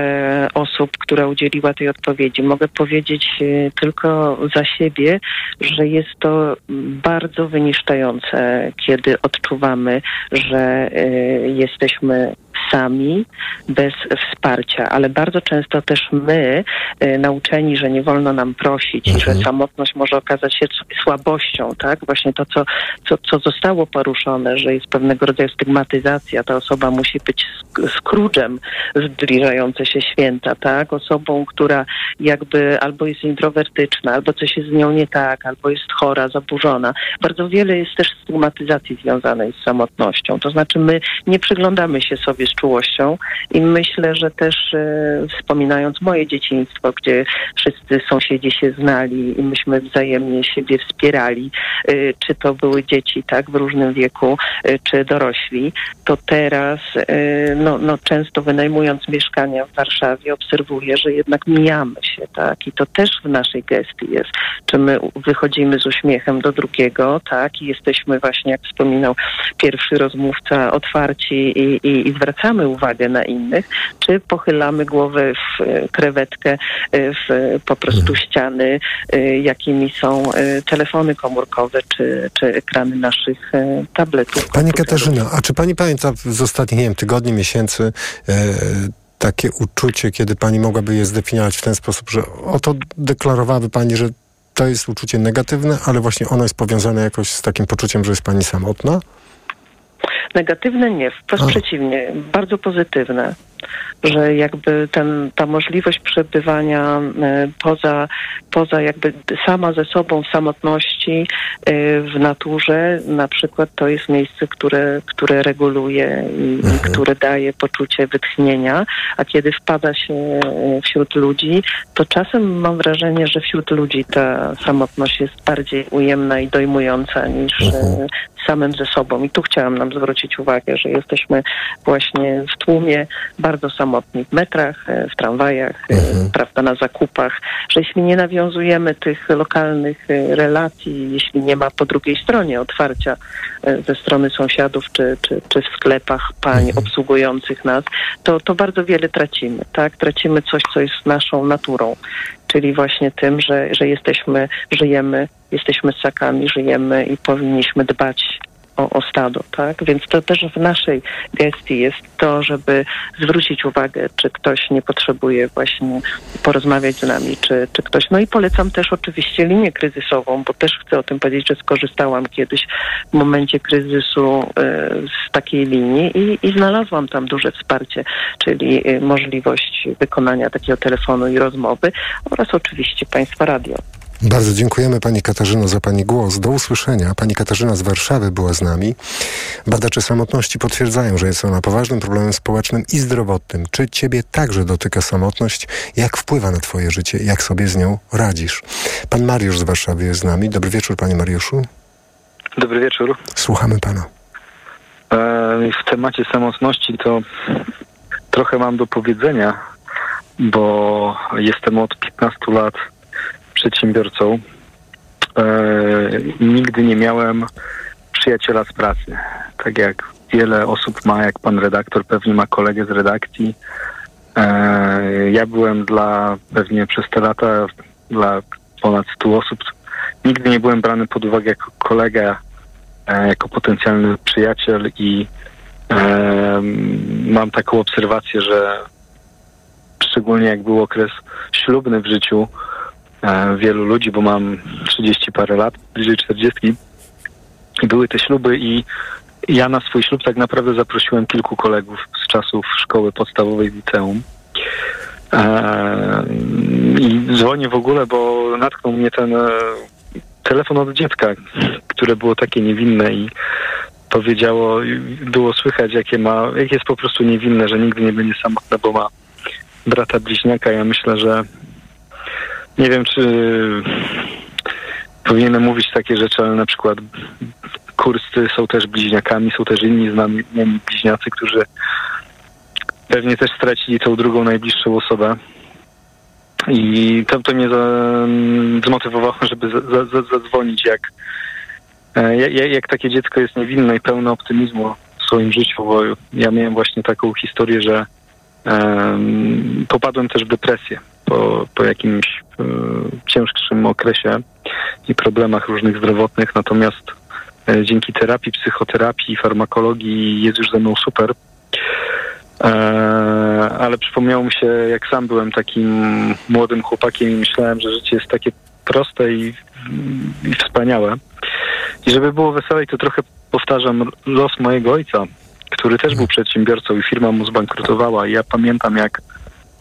osób, która udzieliła tej odpowiedzi. Mogę powiedzieć e, tylko za siebie, że jest to bardzo wyniszczające, kiedy odczuwamy, że e, jesteśmy sami, bez wsparcia, ale bardzo często też my, y, nauczeni, że nie wolno nam prosić, mhm. że samotność może okazać się słabością, tak? Właśnie to, co, co, co zostało poruszone, że jest pewnego rodzaju stygmatyzacja, ta osoba musi być skródżem zbliżające się święta, tak? Osobą, która jakby albo jest introwertyczna, albo coś jest z nią nie tak, albo jest chora, zaburzona. Bardzo wiele jest też stygmatyzacji związanej z samotnością. To znaczy my nie przyglądamy się sobie czułością i myślę, że też e, wspominając moje dzieciństwo, gdzie wszyscy sąsiedzi się znali i myśmy wzajemnie siebie wspierali, e, czy to były dzieci tak w różnym wieku, e, czy dorośli, to teraz no, no, często wynajmując mieszkania w Warszawie obserwuję, że jednak mijamy się, tak? I to też w naszej gestii jest. Czy my wychodzimy z uśmiechem do drugiego, tak? I jesteśmy właśnie, jak wspominał pierwszy rozmówca, otwarci i, i, i zwracamy uwagę na innych, czy pochylamy głowę w e, krewetkę, e, w po prostu mhm. ściany, jakimi są telefony komórkowe, czy, czy ekrany naszych tabletów. Pani Katarzyna, a czy pani pamięta z ostatnich, nie wiem, tygodni, miesięcy e, takie uczucie, kiedy pani mogłaby je zdefiniować w ten sposób, że oto deklarowałaby pani, że to jest uczucie negatywne, ale właśnie ono jest powiązane jakoś z takim poczuciem, że jest pani samotna? Negatywne nie, wprost A. przeciwnie, bardzo pozytywne że jakby ten, ta możliwość przebywania e, poza, poza jakby sama ze sobą w samotności e, w naturze, na przykład to jest miejsce, które, które reguluje i, mhm. które daje poczucie wytchnienia, a kiedy wpada się e, wśród ludzi, to czasem mam wrażenie, że wśród ludzi ta samotność jest bardziej ujemna i dojmująca niż mhm samym ze sobą. I tu chciałam nam zwrócić uwagę, że jesteśmy właśnie w tłumie bardzo samotni w metrach, e, w tramwajach, e, mhm. prawda, na zakupach, że jeśli nie nawiązujemy tych lokalnych e, relacji, jeśli nie ma po drugiej stronie otwarcia ze strony sąsiadów czy, czy, czy w sklepach pań mhm. obsługujących nas, to, to bardzo wiele tracimy, tak? Tracimy coś, co jest naszą naturą czyli właśnie tym, że, że jesteśmy, żyjemy, jesteśmy ssakami, żyjemy i powinniśmy dbać o, o stado, tak? Więc to też w naszej gestii jest to, żeby zwrócić uwagę, czy ktoś nie potrzebuje właśnie porozmawiać z nami, czy, czy ktoś. No i polecam też oczywiście linię kryzysową, bo też chcę o tym powiedzieć, że skorzystałam kiedyś w momencie kryzysu y, z takiej linii i, i znalazłam tam duże wsparcie, czyli y, możliwość wykonania takiego telefonu i rozmowy oraz oczywiście Państwa radio. Bardzo dziękujemy Pani Katarzyno za Pani głos. Do usłyszenia. Pani Katarzyna z Warszawy była z nami. Badacze samotności potwierdzają, że jest ona poważnym problemem społecznym i zdrowotnym. Czy Ciebie także dotyka samotność? Jak wpływa na Twoje życie? Jak sobie z nią radzisz? Pan Mariusz z Warszawy jest z nami. Dobry wieczór Panie Mariuszu. Dobry wieczór. Słuchamy Pana. E, w temacie samotności to trochę mam do powiedzenia, bo jestem od 15 lat przedsiębiorcą. E, nigdy nie miałem przyjaciela z pracy. Tak jak wiele osób ma, jak pan redaktor pewnie ma kolegę z redakcji. E, ja byłem dla pewnie przez te lata dla ponad 100 osób. Nigdy nie byłem brany pod uwagę jako kolega, e, jako potencjalny przyjaciel i mam taką obserwację, że szczególnie jak był okres ślubny w życiu, wielu ludzi, bo mam 30 parę lat, bliżej 40 i były te śluby i ja na swój ślub tak naprawdę zaprosiłem kilku kolegów z czasów szkoły podstawowej liceum. E, I dzwonię w ogóle, bo natknął mnie ten e, telefon od dziecka, które było takie niewinne i powiedziało, było słychać, jakie ma, jak jest po prostu niewinne, że nigdy nie będzie samotne, bo ma brata bliźniaka. Ja myślę, że nie wiem, czy powinienem mówić takie rzeczy, ale na przykład kurscy są też bliźniakami, są też inni znani bliźniacy, którzy pewnie też stracili tą drugą najbliższą osobę. I to, to mnie za, zmotywowało, żeby za, za, zadzwonić, jak, jak, jak takie dziecko jest niewinne i pełne optymizmu w swoim życiu, bo ja miałem właśnie taką historię, że popadłem też w depresję po, po jakimś um, cięższym okresie i problemach różnych zdrowotnych, natomiast e, dzięki terapii, psychoterapii, farmakologii jest już ze mną super. E, ale przypomniało mi się, jak sam byłem takim młodym chłopakiem i myślałem, że życie jest takie proste i, i wspaniałe. I żeby było weselej, to trochę powtarzam los mojego ojca, który też był przedsiębiorcą i firma mu zbankrutowała. Ja pamiętam, jak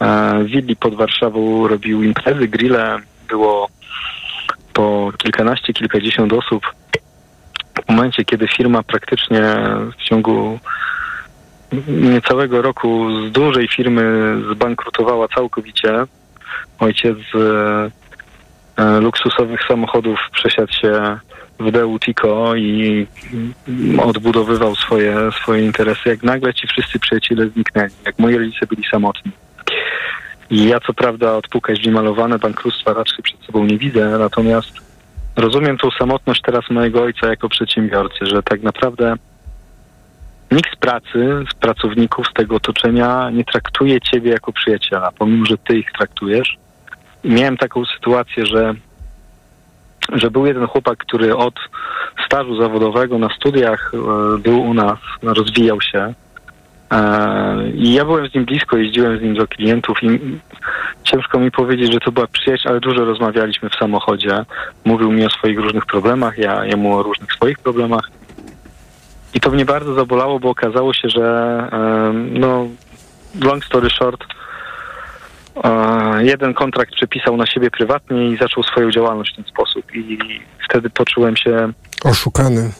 e, Willi pod Warszawą robił imprezy, grille, było po kilkanaście, kilkadziesiąt osób. W momencie, kiedy firma praktycznie w ciągu niecałego roku z dużej firmy zbankrutowała całkowicie. Ojciec z e, luksusowych samochodów przesiadł się w Deu Tico i odbudowywał swoje, swoje interesy. Jak nagle ci wszyscy przyjaciele zniknęli, jak moi rodzice byli samotni. I ja co prawda drzwi malowane bankructwa raczej przed sobą nie widzę, natomiast rozumiem tą samotność teraz mojego ojca jako przedsiębiorcy, że tak naprawdę nikt z pracy, z pracowników, z tego otoczenia nie traktuje ciebie jako przyjaciela, pomimo, że ty ich traktujesz. I miałem taką sytuację, że, że był jeden chłopak, który od stażu zawodowego na studiach e, był u nas, rozwijał się. E, I ja byłem z nim blisko, jeździłem z nim do klientów i ciężko mi powiedzieć, że to była przyjaźń, ale dużo rozmawialiśmy w samochodzie. Mówił mi o swoich różnych problemach, ja jemu o różnych swoich problemach. I to mnie bardzo zabolało, bo okazało się, że no, long story short, jeden kontrakt przepisał na siebie prywatnie i zaczął swoją działalność w ten sposób. I wtedy poczułem się. Oszukany.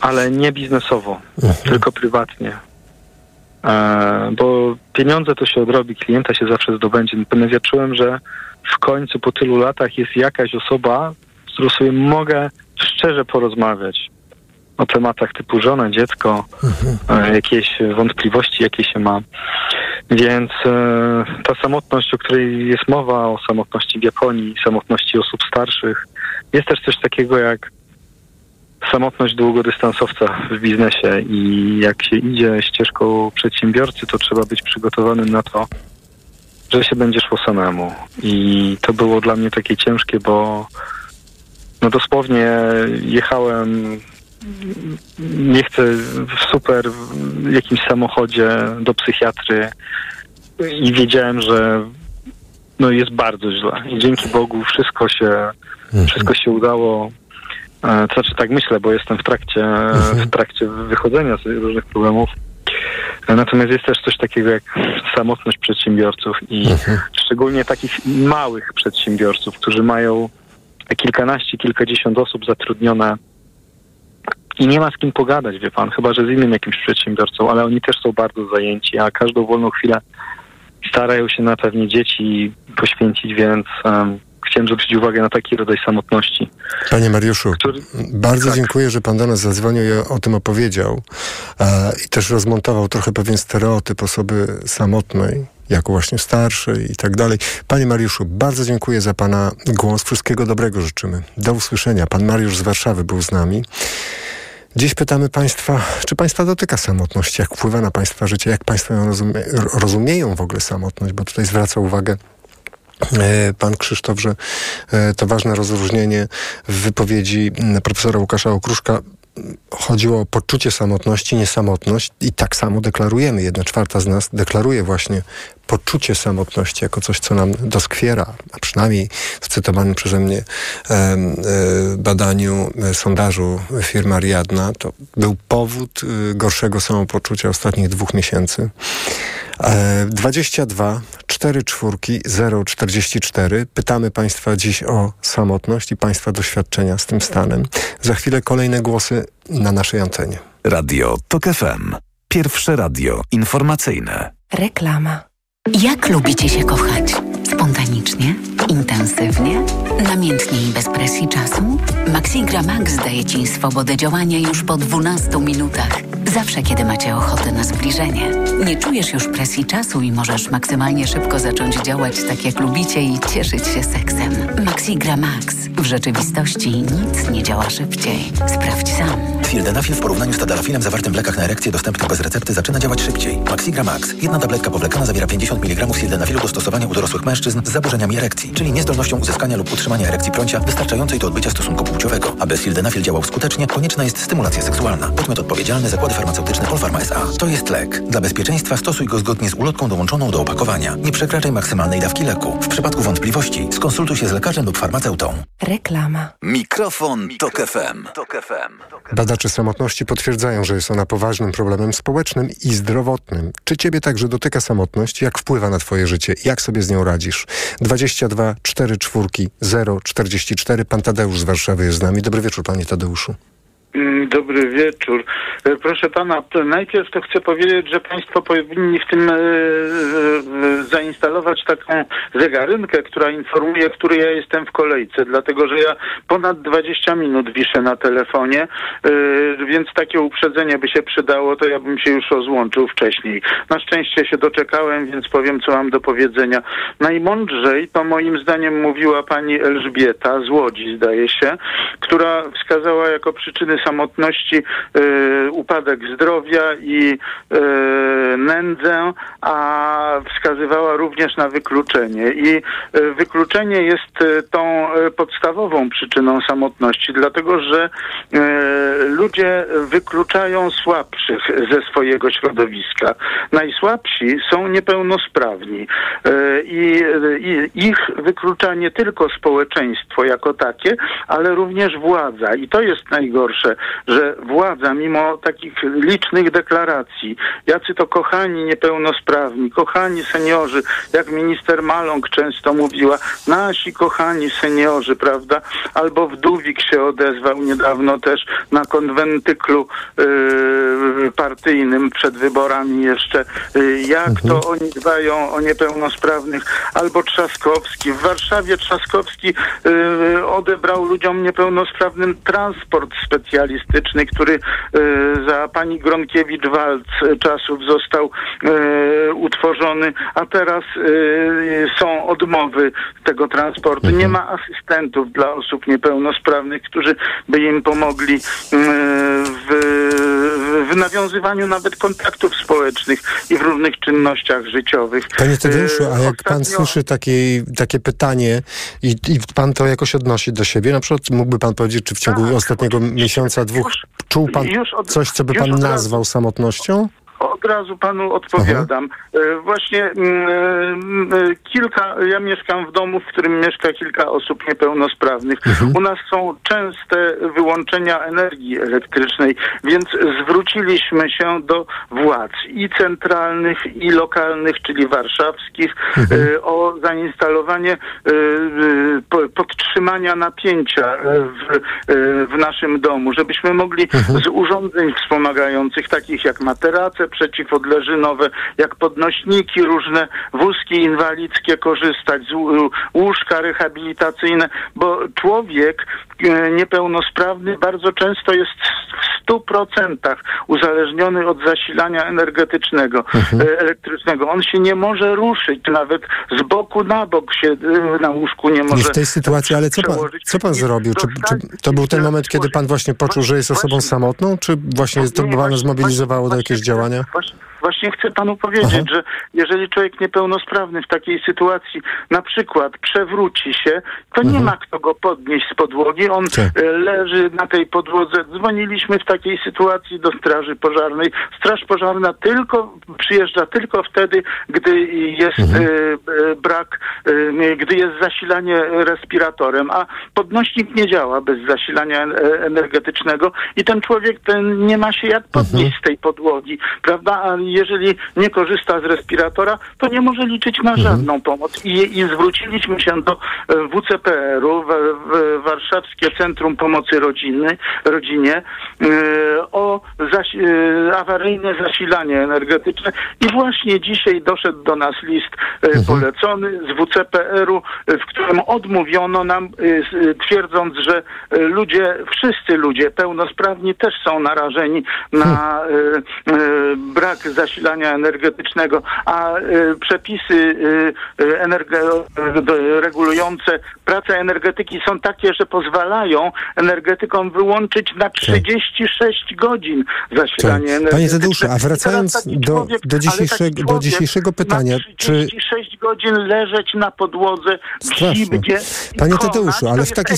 Ale nie biznesowo, mhm. tylko prywatnie. Bo pieniądze to się odrobi, klienta się zawsze zdobędzie. Natomiast ja czułem, że w końcu po tylu latach jest jakaś osoba, z którą sobie mogę szczerze porozmawiać o tematach typu żona, dziecko, mhm. jakieś wątpliwości, jakie się ma. Więc e, ta samotność, o której jest mowa, o samotności w Japonii, samotności osób starszych, jest też coś takiego jak samotność długodystansowca w biznesie i jak się idzie ścieżką przedsiębiorcy, to trzeba być przygotowanym na to, że się będzie szło samemu. I to było dla mnie takie ciężkie, bo no dosłownie jechałem nie chcę w super w jakimś samochodzie do psychiatry i wiedziałem, że no jest bardzo źle. I dzięki Bogu wszystko się, wszystko się udało. E, To znaczy tak myślę, bo jestem w trakcie, w trakcie wychodzenia z różnych problemów. E, Natomiast jest też coś takiego jak samotność przedsiębiorców i szczególnie takich małych przedsiębiorców, którzy mają kilkanaście, kilkadziesiąt osób zatrudnione i nie ma z kim pogadać, wie pan, chyba że z innym jakimś przedsiębiorcą, ale oni też są bardzo zajęci, a każdą wolną chwilę starają się na pewnie dzieci poświęcić, więc um, chciałem zwrócić uwagę na taki rodzaj samotności. Panie Mariuszu, bardzo Tak. dziękuję, że pan do nas zadzwonił i o tym opowiedział e, i też rozmontował trochę pewien stereotyp osoby samotnej, jako właśnie starszej i tak dalej. Panie Mariuszu, bardzo dziękuję za pana głos. Wszystkiego dobrego życzymy. Do usłyszenia. Pan Mariusz z Warszawy był z nami. Dziś pytamy Państwa, czy Państwa dotyka samotność, jak wpływa na Państwa życie, jak Państwo ją rozumie, rozumieją w ogóle samotność, bo tutaj zwraca uwagę e, Pan Krzysztof, że e, to ważne rozróżnienie w wypowiedzi profesora Łukasza Okruszka chodziło o poczucie samotności, nie samotność i tak samo deklarujemy. Jedna czwarta z nas deklaruje właśnie poczucie samotności jako coś, co nam doskwiera, a przynajmniej w cytowanym przeze mnie e, badaniu, e, sondażu firmy Ariadna, to był powód e, gorszego samopoczucia ostatnich dwóch miesięcy. E, 22 4 czwórki 044. Pytamy Państwa dziś o samotność i Państwa doświadczenia z tym stanem. Za chwilę kolejne głosy na naszej antenie. Radio TOK FM. Pierwsze radio informacyjne. Reklama. Jak lubicie się kochać? Spontanicznie? Intensywnie? Namiętnie i bez presji czasu? Maxigra Max daje Ci swobodę działania już po 12 minutach. Zawsze, kiedy macie ochotę na zbliżenie. Nie czujesz już presji czasu i możesz maksymalnie szybko zacząć działać tak, jak lubicie i cieszyć się seksem. Maxigra Max. W rzeczywistości nic nie działa szybciej. Sprawdź sam. Sildenafil w porównaniu z tadalafilem zawartym w lekach na erekcję dostępnych bez recepty zaczyna działać szybciej. Maxigra Max. Jedna tabletka powlekana zawiera 50 mg sildenafilu do stosowania u dorosłych mężczyzn z zaburzeniami erekcji, czyli niezdolnością uzyskania lub utrzymania erekcji prącia wystarczającej do odbycia stosunku płciowego. Aby sildenafil działał skutecznie, konieczna jest stymulacja seksualna. Podmiot odpowiedzialny Zakłady Farmaceutyczne Polpharma S.A. To jest lek. Dla bezpieczeństwa stosuj go zgodnie z ulotką dołączoną do opakowania. Nie przekraczaj maksymalnej dawki leku. W przypadku wątpliwości skonsultuj się z lekarzem lub farmaceutą. Reklama. Mikrofon, Tok FM. Tok FM. Badacze samotności potwierdzają, że jest ona poważnym problemem społecznym i zdrowotnym. Czy ciebie także dotyka samotność? Jak wpływa na twoje życie? Jak sobie z nią radzisz? 22 4 czwórki 0 44. Pan Tadeusz z Warszawy jest z nami. Dobry wieczór, panie Tadeuszu. Mm, Dobry wieczór. E, Proszę pana, najpierw to chcę powiedzieć, że państwo powinni w tym e, e, zainstalować taką zegarynkę, która informuje, który ja jestem w kolejce, dlatego że ja ponad 20 minut wiszę na telefonie, więc takie uprzedzenie by się przydało, to ja bym się już rozłączył wcześniej. Na szczęście się doczekałem, więc powiem, co mam do powiedzenia. Najmądrzej to moim zdaniem mówiła pani Elżbieta z Łodzi, zdaje się, która wskazała jako przyczyny samotności e, upadek zdrowia i e, nędzę, a wskazywała również na wykluczenie. I e, wykluczenie jest tą podstawową przyczyną samotności, dlatego że ludzie wykluczają słabszych ze swojego środowiska. Najsłabsi są niepełnosprawni i ich wyklucza nie tylko społeczeństwo jako takie, ale również władza. I to jest najgorsze, że władza, mimo takich licznych deklaracji, jacy to kochani niepełnosprawni, kochani seniorzy, jak minister Maląg często mówiła, nasi kochani seniorzy, prawda? Albo Wdówik się odezwał niedawno też na konwentyklu yy, partyjnym przed wyborami jeszcze, yy, jak to oni dbają o niepełnosprawnych, albo Trzaskowski. W Warszawie Trzaskowski yy, odebrał ludziom niepełnosprawnym transport specjalistyczny, który yy, za pani Gronkiewicz-Walc czasów został yy, utworzony, a teraz yy, są odmowy tego transportu. Nie ma asystentów dla osób niepełnosprawnych, którzy by im pomogli w w nawiązywaniu nawet kontaktów społecznych i w różnych czynnościach życiowych. Panie Tadeuszu, a E, jak pan słyszy takie, takie pytanie i, i pan to jakoś odnosi do siebie, na przykład mógłby pan powiedzieć, czy w ciągu ostatniego miesiąca, dwóch, czuł pan już od- coś, co by pan nazwał samotnością? Od razu panu odpowiadam. E, Właśnie mm, e, kilka, ja mieszkam w domu, w którym mieszka kilka osób niepełnosprawnych. U nas są częste wyłączenia energii elektrycznej, więc zwróciliśmy się do władz i centralnych, i lokalnych, czyli warszawskich, e, o zainstalowanie e, e, po- podtrzymania napięcia e, w, e, w naszym domu, żebyśmy mogli z urządzeń wspomagających, takich jak materace przeciwodleżynowe, jak podnośniki, różne wózki inwalidzkie korzystać, łóżka rehabilitacyjne, bo człowiek e, niepełnosprawny bardzo często jest w stu procentach uzależniony od zasilania energetycznego, e, elektrycznego. On się nie może ruszyć, nawet z boku na bok się e, na łóżku nie może I w tej sytuacji, ale co pan, co pan zrobił? Czy, czy to był ten moment, kiedy pan właśnie poczuł, że jest osobą samotną, czy właśnie to właśnie- zmobilizowało do jakieś działania? Właśnie, właśnie chcę panu powiedzieć, że jeżeli człowiek niepełnosprawny w takiej sytuacji na przykład przewróci się, to nie ma kto go podnieść z podłogi. On e, leży na tej podłodze. Dzwoniliśmy w takiej sytuacji do Straży Pożarnej. Straż Pożarna tylko przyjeżdża tylko wtedy, gdy jest e, e, brak, gdy jest zasilanie respiratorem, a podnośnik nie działa bez zasilania energetycznego i ten człowiek ten nie ma się jak podnieść z tej podłogi, prawda? Jeżeli nie korzysta z respiratora, to nie może liczyć na żadną pomoc. I, i zwróciliśmy się do e, WCPR-u, w, w, Warszawskie Centrum Pomocy Rodziny, Rodzinie, e, o zasi e, awaryjne zasilanie energetyczne. I właśnie dzisiaj doszedł do nas list e, polecony z WCPR-u, w którym odmówiono nam, twierdząc, że ludzie, wszyscy ludzie pełnosprawni też są narażeni na e, brak zasilania energetycznego, a e, przepisy e, do- regulujące pracę energetyki są takie, że pozwalają energetykom wyłączyć na 36 godzin zasilanie Tak. energetyczne. Panie Tadeuszu, a wracając do, do, dzisiejszego, do dzisiejszego pytania, czy 36 godzin leżeć na podłodze i Panie Tadeuszu, ale w takiej.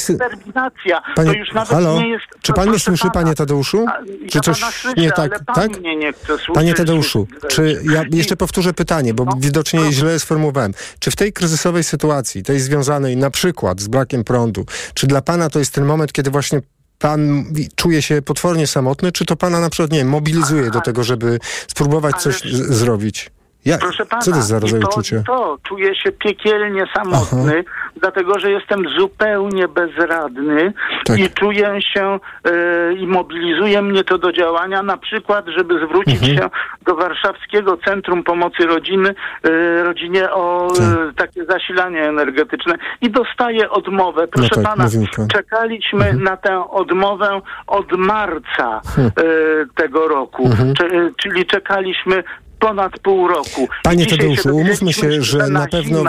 Panie, to już nawet halo? nie jest... Czy pan mnie słyszy, panie Tadeuszu? Czy coś nie tak? tak? mnie nie chce słuchać. Panie Tadeuszu, czy ja jeszcze powtórzę pytanie, No, bo widocznie źle sformułowałem. Czy w tej kryzysowej sytuacji, tej związanej na przykład z brakiem prądu, czy dla pana to jest ten moment, kiedy właśnie pan czuje się potwornie samotny, czy to pana na przykład, nie mobilizuje do tego, żeby spróbować coś zrobić? Ja, Proszę pana, co to za rodzaj i to, to czuję się piekielnie samotny, dlatego że jestem zupełnie bezradny Tak. i czuję się e, i mobilizuje mnie to do działania, na przykład, żeby zwrócić Mhm. się do Warszawskiego Centrum Pomocy Rodziny, e, Rodzinie o e, takie zasilanie energetyczne i dostaję odmowę. Proszę tak, pana, czekaliśmy na tę odmowę od marca Hmm. e, tego roku, Mhm. Czyli czekaliśmy ponad pół roku. Panie Tadeuszu, umówmy się, że na pewno-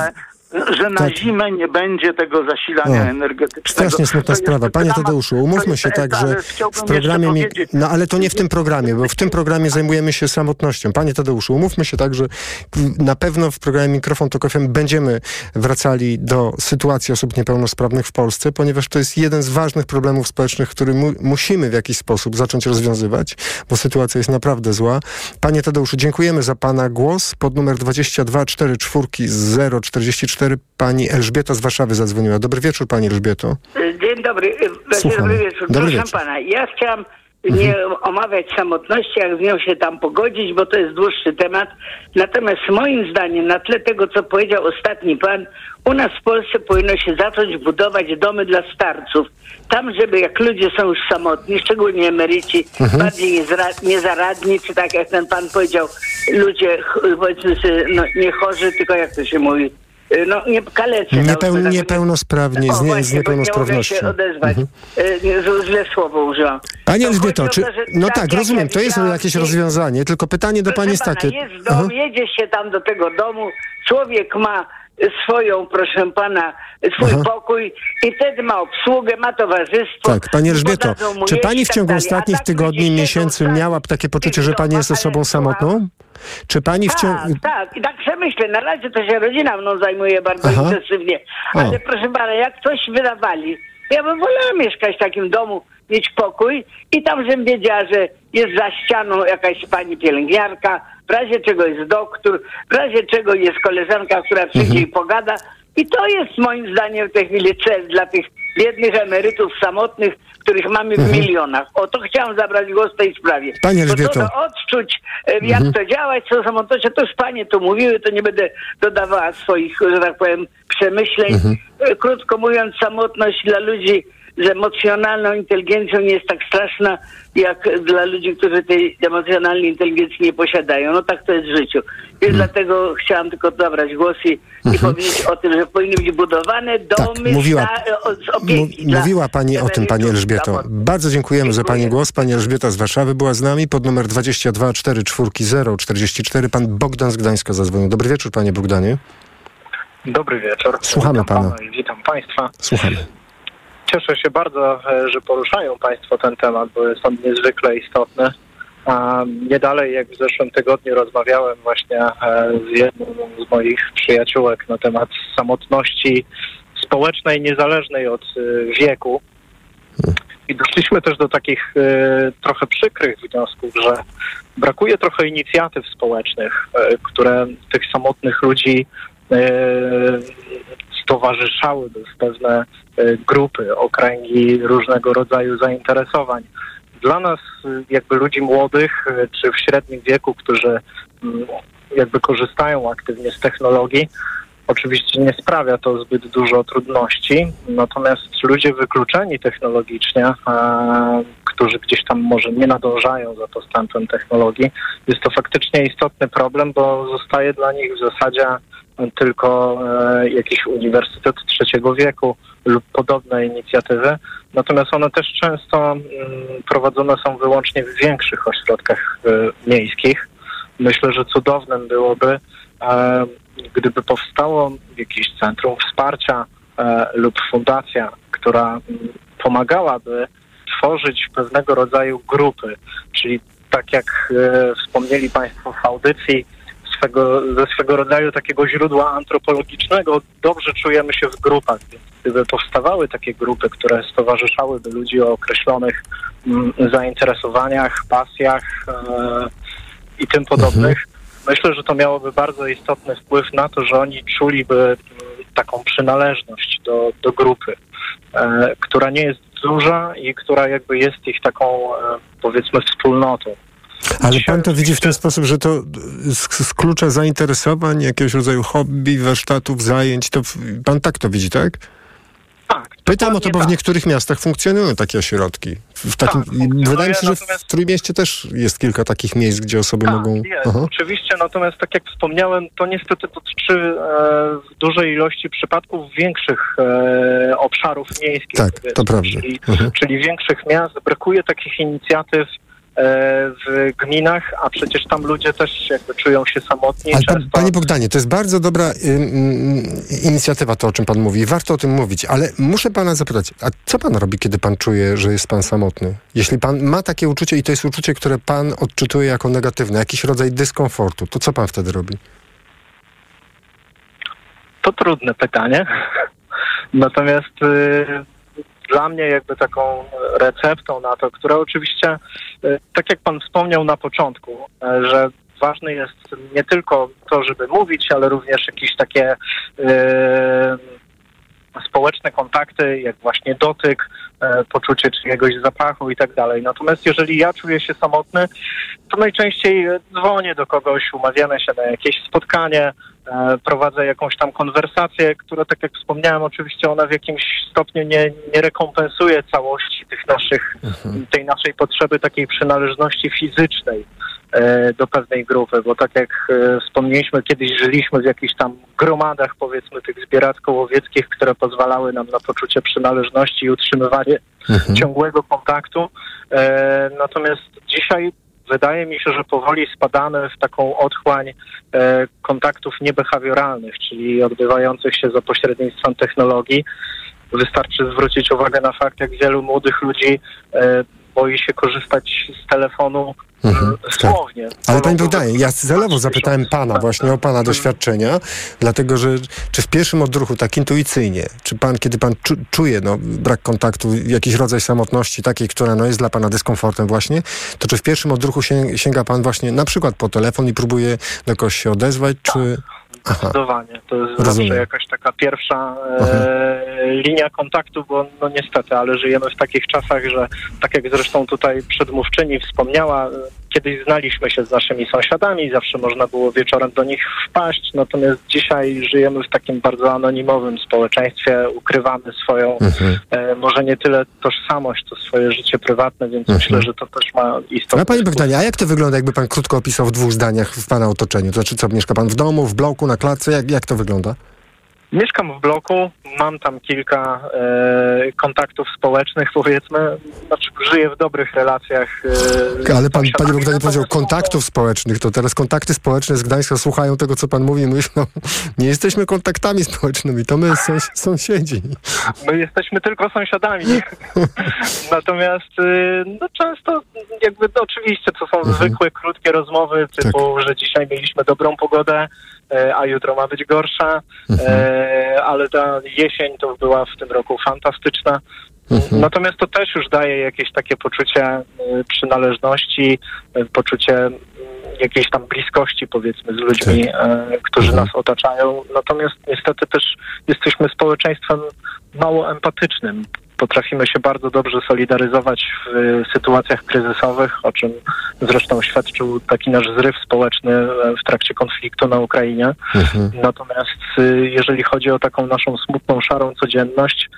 że na Tak. zimę nie będzie tego zasilania O, energetycznego. Strasznie smutna sprawa. Panie dramat. Tadeuszu, umówmy się tak, że w programie... Mi... No ale to nie w tym programie, bo w tym programie zajmujemy się samotnością. Panie Tadeuszu, umówmy się tak, że na pewno w programie Mikrofon Tok FM będziemy wracali do sytuacji osób niepełnosprawnych w Polsce, ponieważ to jest jeden z ważnych problemów społecznych, który mu musimy w jakiś sposób zacząć rozwiązywać, bo sytuacja jest naprawdę zła. Panie Tadeuszu, dziękujemy za Pana głos. Pod numer 22 44 044 Pani Elżbieta z Warszawy zadzwoniła. Dobry wieczór Pani Elżbieto. Dzień dobry, e, Słuchamy. dobry wieczór. Dobry Proszę wieczór. pana, ja chciałam nie omawiać samotności, jak z nią się tam pogodzić, bo to jest dłuższy temat. Natomiast moim zdaniem, na tle tego, co powiedział ostatni pan, u nas w Polsce powinno się zacząć budować domy dla starców. Tam, żeby jak ludzie są już samotni, szczególnie emeryci, Mhm. bardziej niezaradni, czy tak jak ten pan powiedział, ludzie powiedzmy sobie, no, nie chorzy, tylko jak to się mówi, no nie kalecy. Niepeł, załóżmy, tak niepełnosprawni, o, z, nie, właśnie, z Nie niepełnosprawnością. się odezwać. Mhm. Nie, z- Źle słowo użyłam. Pani To Elżbieto, czy... No tak tak, rozumiem, to jest jakieś nie- rozwiązanie, tylko pytanie do Pani jest takie... jest dom, Aha. jedzie się tam do tego domu, człowiek ma swoją, proszę pana, swój Aha. pokój i wtedy ma obsługę, ma towarzystwo. Tak, Pani Elżbieto, czy Pani w tak ciągu ostatnich tak tygodni, miesięcy miała takie poczucie, że Pani jest osobą samotną? Czy Pani w ciągu... Tak, tak. I tak przemyślę. Na razie to się rodzina mną zajmuje bardzo Aha. intensywnie. O. Ale proszę pana, jak coś wydawali, ja bym wolała mieszkać w takim domu, mieć pokój i tam, żebym wiedziała, że jest za ścianą jakaś pani pielęgniarka, w razie czego jest doktor, w razie czego jest koleżanka, która przyjdzie Mhm. i pogada. I to jest moim zdaniem w tej chwili cel dla tych biednych emerytów samotnych, których mamy w Mhm. milionach. O to chciałam zabrać głos w tej sprawie. Pani Bo Elżbieto. to do odczuć, jak Mhm. to działać, co samotnością, to już panie to mówiły, to nie będę dodawała swoich, że tak powiem, przemyśleń. Mhm. E, Krótko mówiąc, samotność dla ludzi z emocjonalną inteligencją nie jest tak straszna, jak dla ludzi, którzy tej emocjonalnej inteligencji nie posiadają. No tak to jest w życiu. Więc dlatego chciałam tylko zabrać głos i, i powiedzieć o tym, że powinny być budowane domy Tak, mówiła- o- z opieki. Mówiła Pani o tym, Pani Elżbieto. Bardzo dziękujemy za Pani głos. Pani Elżbieta z Warszawy była z nami pod numer 22 44 044. Pan Bogdan z Gdańska zadzwonił. Dobry wieczór, Panie Bogdanie. Dobry wieczór. Słuchamy witam pana. i witam Państwa. Słuchamy. Cieszę się bardzo, e, że poruszają Państwo ten temat, bo jest on niezwykle istotny. Nie dalej jak w zeszłym tygodniu rozmawiałem właśnie e, z jedną z moich przyjaciółek na temat samotności społecznej, niezależnej od e, wieku. I doszliśmy też do takich trochę przykrych wniosków, że brakuje trochę inicjatyw społecznych, które tych samotnych ludzi stowarzyszałyby w pewne e, grupy, okręgi różnego rodzaju zainteresowań. Dla nas, e, jakby ludzi młodych, e, czy w średnim wieku, którzy mm, jakby korzystają aktywnie z technologii, Oczywiście nie sprawia to zbyt dużo trudności, natomiast ludzie wykluczeni technologicznie, e, którzy gdzieś tam może nie nadążają za postępem technologii, jest to faktycznie istotny problem, bo zostaje dla nich w zasadzie tylko e, jakiś uniwersytet trzeciego wieku lub podobne inicjatywy. Natomiast one też często mm, prowadzone są wyłącznie w większych ośrodkach e, miejskich. Myślę, że cudownym byłoby, e, gdyby powstało jakieś centrum wsparcia lub fundacja, która mm, pomagałaby tworzyć pewnego rodzaju grupy, czyli tak jak wspomnieli Państwo w audycji, swego, ze swego rodzaju takiego źródła antropologicznego dobrze czujemy się w grupach. Więc gdyby powstawały takie grupy, które stowarzyszałyby ludzi o określonych mm, zainteresowaniach, pasjach e, i tym podobnych, myślę, że to miałoby bardzo istotny wpływ na to, że oni czuliby mm, taką przynależność do, do grupy, e, która nie jest duża i która jakby jest ich taką, e, powiedzmy, wspólnotą. Ale pan to widzi w ten sposób, że to z, z klucza zainteresowań, jakiegoś rodzaju hobby, warsztatów, zajęć, to pan tak to widzi, tak? Tak. Pytam o to, bo w niektórych miastach funkcjonują takie ośrodki. W takim, Tak, wydaje mi się, że natomiast- w Trójmieście też jest kilka takich miejsc, gdzie osoby Tak, mogą... jest, Aha. oczywiście, natomiast tak jak wspomniałem, to niestety dotyczy e, w dużej ilości przypadków większych e, obszarów miejskich. Tak, to prawda. Czyli, Mhm. czyli większych miast. Brakuje takich inicjatyw w gminach, a przecież tam ludzie też jakby czują się samotni. Ale często... pan, panie Bogdanie, to jest bardzo dobra y, y, inicjatywa, to o czym pan mówi. Warto o tym mówić, ale muszę pana zapytać, a co pan robi, kiedy pan czuje, że jest pan samotny? Jeśli pan ma takie uczucie i to jest uczucie, które pan odczytuje jako negatywne, jakiś rodzaj dyskomfortu, to co pan wtedy robi? To trudne pytanie. Natomiast y, dla mnie jakby taką receptą na to, która oczywiście, y, tak jak pan wspomniał na początku, y, że ważne jest nie tylko to, żeby mówić, ale również jakieś takie społeczne kontakty, jak właśnie dotyk, e, poczucie czyjegoś zapachu i tak dalej. Natomiast jeżeli ja czuję się samotny, to najczęściej e, dzwonię do kogoś, umawiamy się na jakieś spotkanie, e, prowadzę jakąś tam konwersację, która, tak jak wspomniałem, oczywiście ona w jakimś stopniu nie, nie rekompensuje całości tych naszych, tej naszej potrzeby takiej przynależności fizycznej e, do pewnej grupy, bo tak jak e, wspomnieliśmy, kiedyś żyliśmy w jakichś tam gromadach, powiedzmy, tych zbieracko-łowieckich, które pozwalały nam na poczucie przynależności i utrzymywanie ciągłego kontaktu. E, natomiast dzisiaj wydaje mi się, że powoli spadamy w taką otchłań e, kontaktów niebehawioralnych, czyli odbywających się za pośrednictwem technologii. Wystarczy zwrócić uwagę na fakt, jak wielu młodych ludzi e, boi się korzystać z telefonu Mhm, słownie. Ale pani Bogdanie, ja celowo zapytałem pana właśnie o pana doświadczenia, dlatego że czy w pierwszym odruchu, tak intuicyjnie, czy pan, kiedy pan czu, czuje no, brak kontaktu, jakiś rodzaj samotności takiej, która no, jest dla pana dyskomfortem właśnie, to czy w pierwszym odruchu sięga, pan właśnie na przykład po telefon i próbuje do kogoś się odezwać, czy... Aha. Zdecydowanie. To jest Rozumiem. zawsze jakaś taka pierwsza e, linia kontaktu, bo no niestety, ale żyjemy w takich czasach, że tak jak zresztą tutaj przedmówczyni wspomniała, kiedyś znaliśmy się z naszymi sąsiadami, zawsze można było wieczorem do nich wpaść, natomiast dzisiaj żyjemy w takim bardzo anonimowym społeczeństwie, ukrywamy swoją, Mhm. e, może nie tyle tożsamość, to swoje życie prywatne, więc Mhm. myślę, że to też ma istotny A pani Bogdanie, a jak to wygląda, jakby pan krótko opisał w dwóch zdaniach w pana otoczeniu? To znaczy co, mieszka pan w domu, w bloku, na klatce? Jak, jak to wygląda? Mieszkam w bloku, mam tam kilka e, kontaktów społecznych, powiedzmy. Znaczy, żyję w dobrych relacjach. E, Ale pan, panie Bogdanie sąsiadami. powiedział kontaktów społecznych, to teraz kontakty społeczne z Gdańska słuchają tego, co pan mówi, myślą, nie jesteśmy kontaktami społecznymi, to my sąs sąsiedzi. My jesteśmy tylko sąsiadami. Natomiast y, no, często jakby no, oczywiście to są Mhm. zwykłe, krótkie rozmowy typu, że dzisiaj mieliśmy dobrą pogodę, a jutro ma być gorsza, Mhm. e, ale ta jesień to była w tym roku fantastyczna. Mhm. Natomiast to też już daje jakieś takie poczucie y, przynależności, poczucie jakiejś tam bliskości powiedzmy z ludźmi, e, którzy nas otaczają. Natomiast niestety też jesteśmy społeczeństwem mało empatycznym. Potrafimy się bardzo dobrze solidaryzować w y, sytuacjach kryzysowych, o czym zresztą świadczył taki nasz zryw społeczny e, w trakcie konfliktu na Ukrainie. Natomiast y, jeżeli chodzi o taką naszą smutną, szarą codzienność,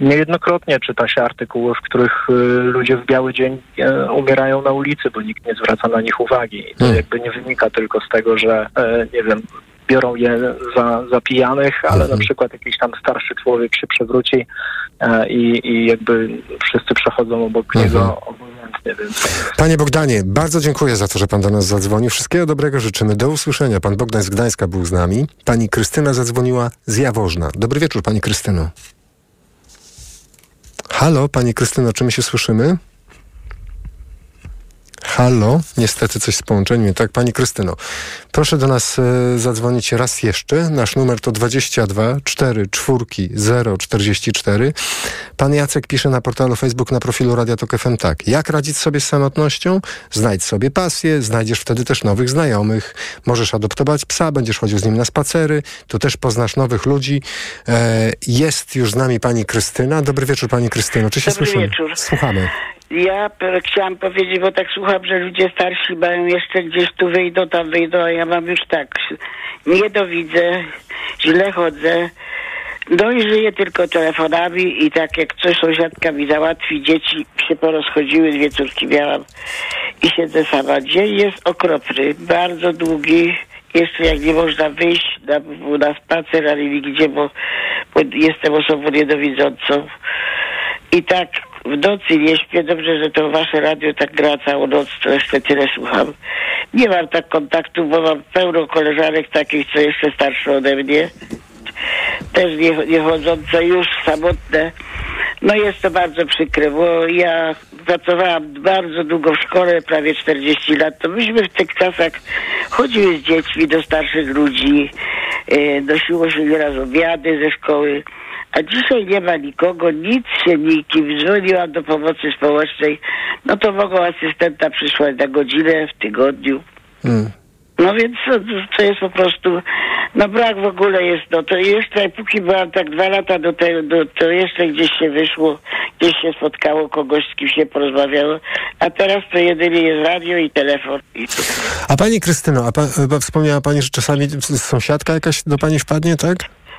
Niejednokrotnie czyta się artykuły, w których ludzie w biały dzień e, umierają na ulicy, bo nikt nie zwraca na nich uwagi. I to jakby nie wynika tylko z tego, że e, nie wiem, biorą je za, za pijanych, ale na przykład jakiś tam starszy człowiek się przewróci e, i, i jakby wszyscy przechodzą obok niego obojętnie, więc Panie Bogdanie, bardzo dziękuję za to, że pan do nas zadzwonił. Wszystkiego dobrego życzymy. Do usłyszenia. Pan Bogdan z Gdańska był z nami. Pani Krystyna zadzwoniła z Jaworzna. Dobry wieczór, pani Krystyno. Halo, pani Krystyno, czy my się słyszymy? Halo, niestety coś z połączeniem. nie Tak, pani Krystyno, proszę do nas e, zadzwonić raz jeszcze. Nasz numer to 22 4 4 0 44. Pan Jacek pisze na portalu Facebook na profilu Radia Tok FM tak. Jak radzić sobie z samotnością? Znajdź sobie pasję, znajdziesz wtedy też nowych znajomych. Możesz adoptować psa, będziesz chodził z nim na spacery, tu też poznasz nowych ludzi. E, jest już z nami pani Krystyna. Dobry wieczór pani Krystyno. Czy się Dobry słyszymy? wieczór. Słuchamy. Ja chciałam powiedzieć, bo tak słucham, że ludzie starsi mają jeszcze gdzieś tu wyjdą, tam wyjdą, a ja mam już tak, nie dowidzę, źle chodzę, no i żyję tylko telefonami i tak jak coś sąsiadka mi załatwi, dzieci się porozchodziły, dwie córki miałam i siedzę sama. Dzień jest okropny, bardzo długi, jeszcze jak nie można wyjść na, na spacer, ale nigdzie, bo, bo jestem osobą niedowidzącą. I tak w nocy nie śpię. Dobrze, że to wasze radio tak gra całą noc, to jeszcze tyle słucham. Nie mam tak kontaktu, bo mam pełno koleżanek takich, co jeszcze starsze ode mnie. Też nie, nie chodzące, już samotne. No jest to bardzo przykre, bo ja pracowałam bardzo długo w szkole, prawie 40 lat. To myśmy w tych czasach chodziły z dziećmi do starszych ludzi, e, nosiło się nieraz obiady ze szkoły. A dzisiaj nie ma nikogo, nic się nikim. Dzwoniłam do pomocy społecznej, no to mogą asystenta przysłać na godzinę w tygodniu. Mm. No więc to, to jest po prostu, no brak w ogóle jest, no to jeszcze póki byłam tak dwa lata do tego, do, to jeszcze gdzieś się wyszło, gdzieś się spotkało kogoś, z kim się porozmawiało, a teraz to jedynie jest radio i telefon. A pani Krystyno, a pa, chyba wspomniała pani, że czasami sąsiadka jakaś do pani wpadnie, tak?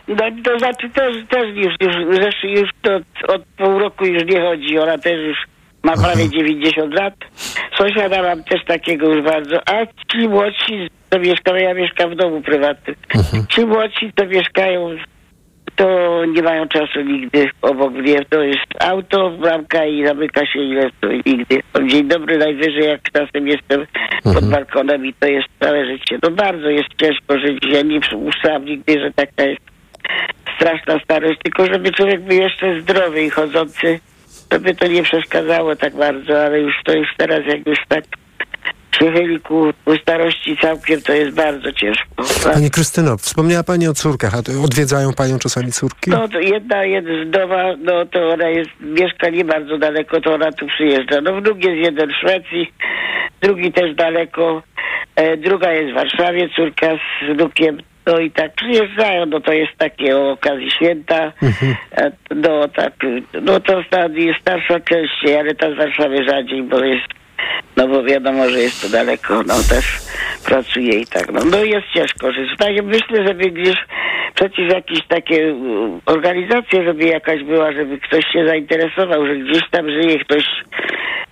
No to znaczy też, też już, już, zresztą już to od pół roku już nie chodzi, ona też już ma prawie 90 lat. Sąsiada mam też takiego już bardzo, a ci młodsi, co mieszkają, ja mieszkam w domu prywatnym, ci młodsi, to mieszkają to nie mają czasu nigdy obok mnie. To jest auto, bramka i zamyka się ile to nigdy. Dzień dobry, najwyżej jak czasem jestem pod balkonem i to jest całe życie. No bardzo jest ciężko żyć. Ja nie przypuszczałam nigdy, że taka jest straszna starość, tylko żeby człowiek był jeszcze zdrowy i chodzący, żeby to nie przeszkadzało tak bardzo, ale już to już teraz jak już tak się chyli ku, ku starości całkiem, to jest bardzo ciężko. Pani Krystyno, wspomniała Pani o córkach, a to odwiedzają Panią czasami córki? No to jedna jest z doma, no to ona jest, mieszka nie bardzo daleko, to ona tu przyjeżdża. No wnuk jest jeden w Szwecji, drugi też daleko, e, druga jest w Warszawie, córka z wnukiem. No i tak przyjeżdżają, no to jest takie o okazji święta. E, No tak, no to starsza częściej, ale ta z Warszawy rzadziej, bo jest, no bo wiadomo, że jest to daleko, no też pracuje i tak, no, no jest ciężko żyć. Tak, myślę, żeby gdzieś przecież jakieś takie organizacje, żeby jakaś była, żeby ktoś się zainteresował, że gdzieś tam żyje ktoś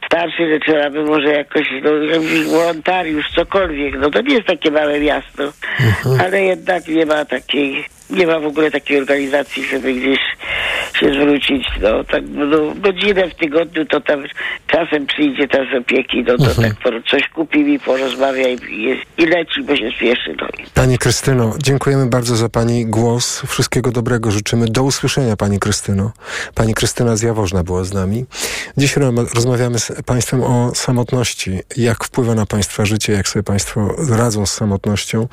starszy, że trzeba by może jakoś, no, jakiś wolontariusz, cokolwiek. No to nie jest takie małe miasto, ale jednak nie ma takiej, nie ma w ogóle takiej organizacji, żeby gdzieś się zwrócić. No tak, no, godzinę w tygodniu to tam czasem przyjdzie ta z opieki, no to tak po- coś kupi mi, porozmawia i, i, i leci, bo się spieszy. No. Pani Krystyno, dziękujemy bardzo za Pani głos. Wszystkiego dobrego życzymy. Do usłyszenia Pani Krystyno. Pani Krystyna z Jaworzna była z nami. Dziś ro- rozmawiamy z Państwem o samotności. Jak wpływa na Państwa życie, jak sobie Państwo radzą z samotnością.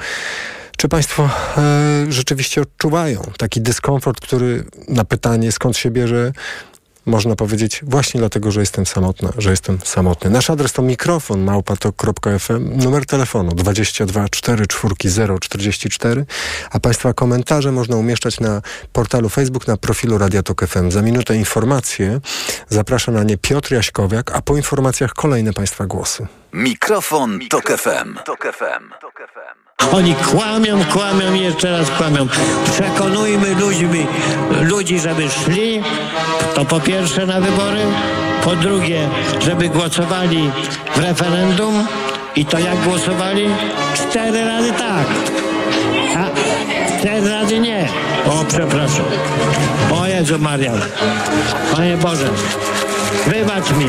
Czy Państwo e, rzeczywiście odczuwają taki dyskomfort, który na pytanie skąd się bierze, można powiedzieć właśnie dlatego, że jestem samotna, że jestem samotny. Nasz adres to mikrofon małpatok.fm, numer telefonu 22 44 044, a Państwa komentarze można umieszczać na portalu Facebook na profilu Radia Tok FM. Za minutę informacje. Zaprasza na nie Piotr Jaśkowiak, a po informacjach kolejne Państwa głosy. Mikrofon, Tok FM. Oni kłamią, kłamią i jeszcze raz kłamią. Przekonujmy ludźmi, ludzi, żeby szli, to po pierwsze na wybory, po drugie, żeby głosowali w referendum i to jak głosowali? Cztery razy tak, a cztery razy nie. O, przepraszam. O Jezu Maria. Panie Boże, wybacz mi.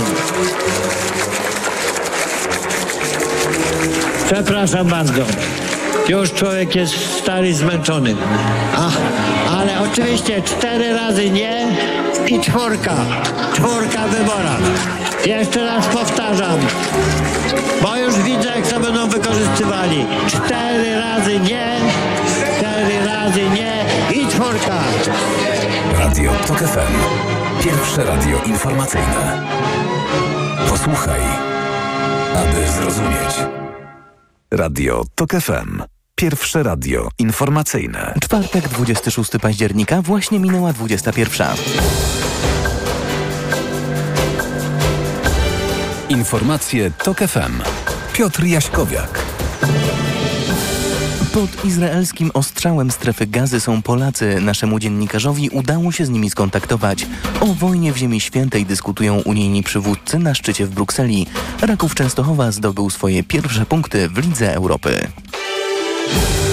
Przepraszam bardzo. Już człowiek jest stary, zmęczony. Ach, ale oczywiście cztery razy nie i czwórka. Czwórka w wyborach. Jeszcze raz powtarzam, bo już widzę, jak to będą wykorzystywali. Cztery razy nie, cztery razy nie i czwórka. Radio Tok FM. Pierwsze radio informacyjne. Posłuchaj, aby zrozumieć. Radio Tok FM. Pierwsze radio informacyjne. Czwartek, 26 października, właśnie minęła 21. Informacje Tok FM. Piotr Jaśkowiak. Pod izraelskim ostrzałem strefy gazy są Polacy. Naszemu dziennikarzowi udało się z nimi skontaktować. O wojnie w Ziemi Świętej dyskutują unijni przywódcy na szczycie w Brukseli. Raków Częstochowa zdobył swoje pierwsze punkty w Lidze Europy. Bye.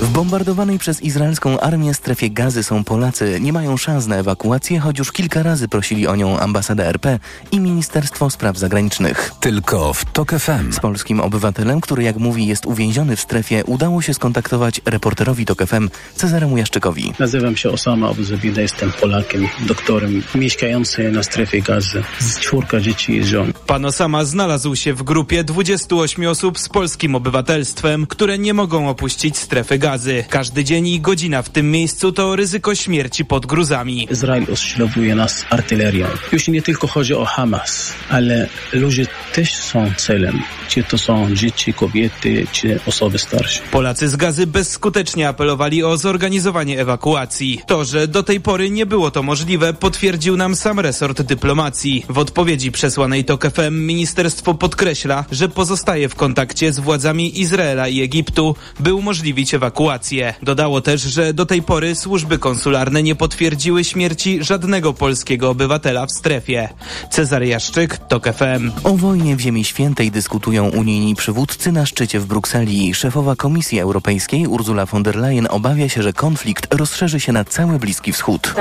W bombardowanej przez izraelską armię strefie gazy są Polacy. Nie mają szans na ewakuację, choć już kilka razy prosili o nią ambasada RP i Ministerstwo Spraw Zagranicznych. Tylko w TOK FM. Z polskim obywatelem, który jak mówi jest uwięziony w strefie, udało się skontaktować reporterowi TOK FM Cezaremu Jaszczykowi. Nazywam się Osama Abuzabida, jestem Polakiem, doktorem mieszkającym na strefie gazy. Z czwórka dzieci i żon. Pan Osama znalazł się w grupie 28 osób z polskim obywatelstwem, które nie mogą opuścić strefy gazy. Każdy dzień i godzina w tym miejscu to ryzyko śmierci pod gruzami. Izrael ostrzelowuje nas artylerią. Już nie tylko chodzi o Hamas, ale ludzie też są celem. Czy to są dzieci, kobiety, czy osoby starsze. Polacy z gazy bezskutecznie apelowali o zorganizowanie ewakuacji. To, że do tej pory nie było to możliwe, potwierdził nam sam resort dyplomacji. W odpowiedzi przesłanej TOK FM ministerstwo podkreśla, że pozostaje w kontakcie z władzami Izraela i Egiptu, by umożliwić ewakuację ewakuację. Dodało też, że do tej pory służby konsularne nie potwierdziły śmierci żadnego polskiego obywatela w strefie. Cezary Jaszczyk, TOK FM. O wojnie w Ziemi Świętej dyskutują unijni przywódcy na szczycie w Brukseli. Szefowa Komisji Europejskiej Ursula von der Leyen obawia się, że konflikt rozszerzy się na cały Bliski Wschód.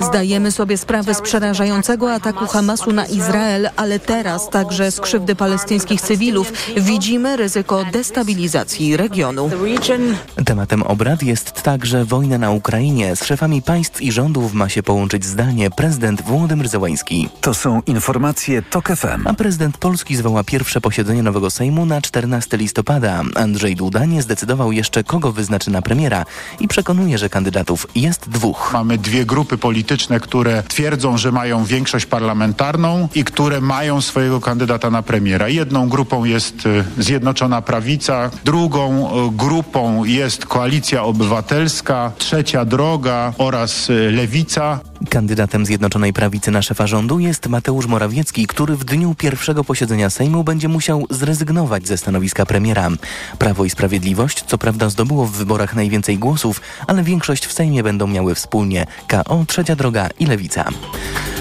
Zdajemy sobie sprawę z przerażającego ataku Hamasu na Izrael, ale teraz także z krzywdy palestyńskich cywilów widzimy ryzyko destabilizacji regionu. Tematem obrad jest także wojna na Ukrainie. Z szefami państw i rządów ma się połączyć zdalnie prezydent Włodymyr Zełański. To są informacje TOK FM. A prezydent Polski zwoła pierwsze posiedzenie nowego Sejmu na 14 listopada. Andrzej Duda nie zdecydował jeszcze, kogo wyznaczy na premiera i przekonuje, że kandydatów jest dwóch. Mamy dwie grupy polityczne, które twierdzą, że mają większość parlamentarną i które mają swojego kandydata na premiera. Jedną grupą jest y, Zjednoczona Prawica, drugą y, grupą jest Koalicja Obywatelska, Trzecia Droga oraz y, Lewica. Kandydatem Zjednoczonej Prawicy na szefa rządu jest Mateusz Morawiecki, który w dniu pierwszego posiedzenia Sejmu będzie musiał zrezygnować ze stanowiska premiera. Prawo i Sprawiedliwość co prawda zdobyło w wyborach najwięcej głosów, ale większość w Sejmie będą miały wspólnie KO, Trzecia Droga i Lewica.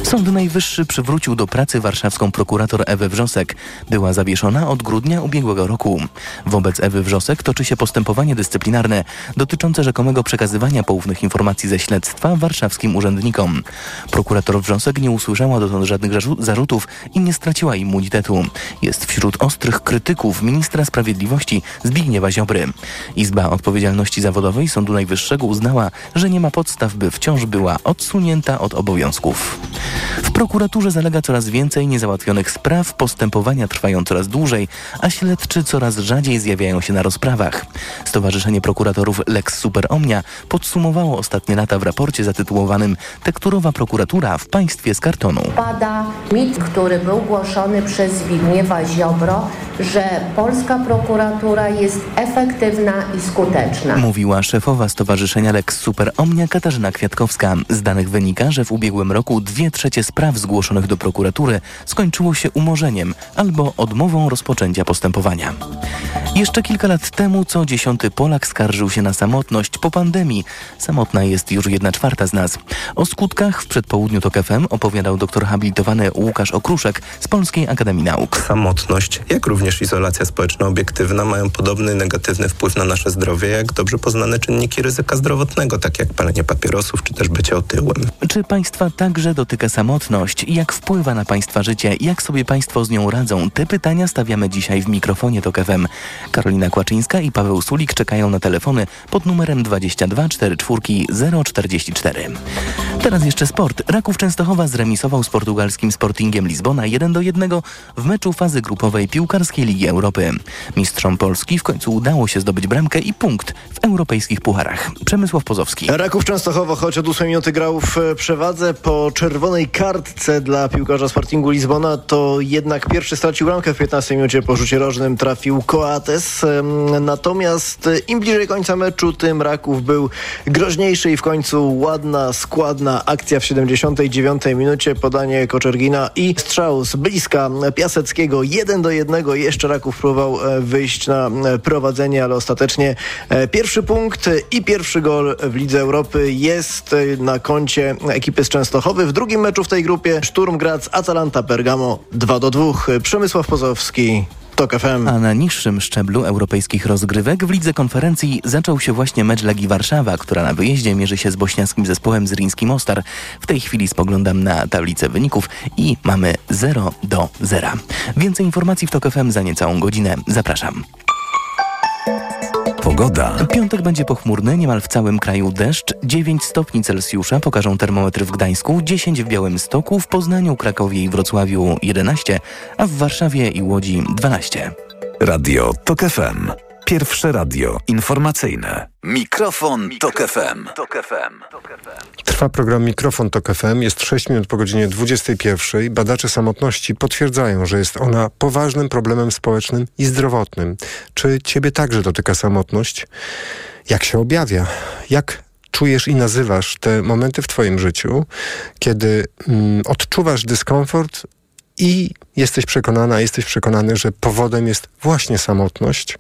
Sąd Najwyższy przywrócił do pracy warszawską prokurator Ewę Wrzosek. Była zawieszona od grudnia ubiegłego roku. Wobec Ewy Wrzosek toczy się postępowanie dyscyplinarne dotyczące rzekomego przekazywania poufnych informacji ze śledztwa warszawskim urzędnikom. Prokurator Wrzosek nie usłyszała dotąd żadnych zarzutów i nie straciła immunitetu. Jest wśród ostrych krytyków ministra sprawiedliwości Zbigniewa Ziobry. Izba Odpowiedzialności Zawodowej Sądu Najwyższego uznała, że nie ma podstaw, by wciąż była odsunięta od obowiązków. W prokuraturze zalega coraz więcej niezałatwionych spraw, postępowania trwają coraz dłużej, a śledczy coraz rzadziej zjawiają się na rozprawach. Stowarzyszenie Prokuratorów Lex Super Omnia podsumowało ostatnie lata w raporcie zatytułowanym Tekturowa prokuratura w państwie z kartonu. Pada mit, który był głoszony przez Zbigniewa Ziobro, że polska prokuratura jest efektywna i skuteczna. Mówiła szefowa Stowarzyszenia Lex Super Omnia Katarzyna Kwiatkowska. Z danych wynika, że w ubiegłym roku dwie trzecie spraw zgłoszonych do prokuratury skończyło się umorzeniem albo odmową rozpoczęcia postępowania. Jeszcze kilka lat temu co dziesiąty Polak skarżył się na samotność po pandemii. Samotna jest już jedna czwarta z nas. O skutkach w przedpołudniu TOK FM opowiadał doktor habilitowany Łukasz Okruszek z Polskiej Akademii Nauk. Samotność, jak również izolacja społeczno-obiektywna mają podobny negatywny wpływ na nasze zdrowie, jak dobrze poznane czynniki ryzyka zdrowotnego, tak jak palenie papierosów czy też bycie otyłym. Czy państwa także dotyka samotność? Jak wpływa na państwa życie? Jak sobie państwo z nią radzą? Te pytania stawiamy dzisiaj w mikrofonie TOK FM. Karolina Kłaczyńska i Paweł Sulik czekają na telefony pod numerem 22 44 044. Teraz jeszcze sport. Raków Częstochowa zremisował z portugalskim Sportingiem Lizbona 1 do 1 w meczu fazy grupowej piłkarskiej Ligi Europy. Mistrzom Polski w końcu udało się zdobyć bramkę i punkt w europejskich pucharach. Przemysław Pozowski. Raków Częstochowa, choć od 8 minuty grał w przewadze po czerwonej kartce dla piłkarza Sportingu Lizbona, to jednak pierwszy stracił bramkę w 15 minucie po rzucie rożnym trafił Coates. Natomiast im bliżej końca meczu, tym Raków był groźniejszy i w końcu ładna, składna akcja w 79 minucie, podanie Koczergina i strzał z bliska Piaseckiego 1 do 1. Jeszcze Raków próbował wyjść na prowadzenie, ale ostatecznie pierwszy punkt i pierwszy gol w Lidze Europy jest na koncie ekipy z Częstochowy. W drugim meczu w tej grupie Szturm Graz, Atalanta Bergamo 2 do 2. Przemysław Pozowski. TOK FM. A na niższym szczeblu europejskich rozgrywek w lidze konferencji zaczął się właśnie mecz Legii Warszawa, która na wyjeździe mierzy się z bośniackim zespołem Zriński Mostar. W tej chwili spoglądam na tablicę wyników i mamy 0 do 0. Więcej informacji w TOK FM za niecałą godzinę. Zapraszam. Pogoda. Piątek będzie pochmurny, niemal w całym kraju deszcz. 9 stopni Celsjusza pokażą termometry w Gdańsku, 10 w Białymstoku, w Poznaniu, Krakowie i Wrocławiu 11, a w Warszawie i Łodzi 12. Radio TOK FM. Pierwsze radio informacyjne. Mikrofon, Tok FM. Trwa program Mikrofon Tok FM. Jest 6 minut po godzinie 21. Badacze samotności potwierdzają, że jest ona poważnym problemem społecznym i zdrowotnym. Czy ciebie także dotyka samotność? Jak się objawia? Jak czujesz i nazywasz te momenty w twoim życiu, kiedy mm, odczuwasz dyskomfort i jesteś przekonana, jesteś przekonany, że powodem jest właśnie samotność,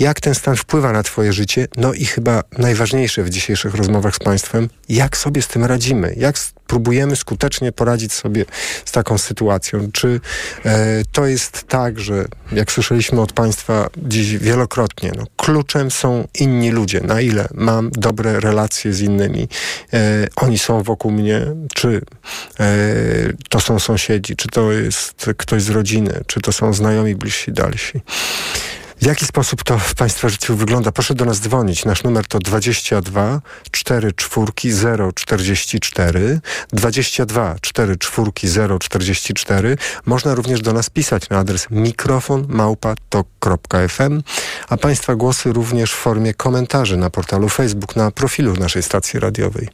jak ten stan wpływa na Twoje życie, no i chyba najważniejsze w dzisiejszych rozmowach z Państwem, jak sobie z tym radzimy, jak próbujemy skutecznie poradzić sobie z taką sytuacją. Czy e, to jest tak, że jak słyszeliśmy od Państwa dziś wielokrotnie, no, kluczem są inni ludzie, na ile mam dobre relacje z innymi, e, oni są wokół mnie, czy e, to są sąsiedzi, czy to jest ktoś z rodziny, czy to są znajomi bliżsi, dalsi. W jaki sposób to w Państwa życiu wygląda? Proszę do nas dzwonić. Nasz numer to 22 4 4 044 22 4 4 044. Można również do nas pisać na adres mikrofon małpa.tok.fm, a Państwa głosy również w formie komentarzy na portalu Facebook, na profilu naszej stacji radiowej.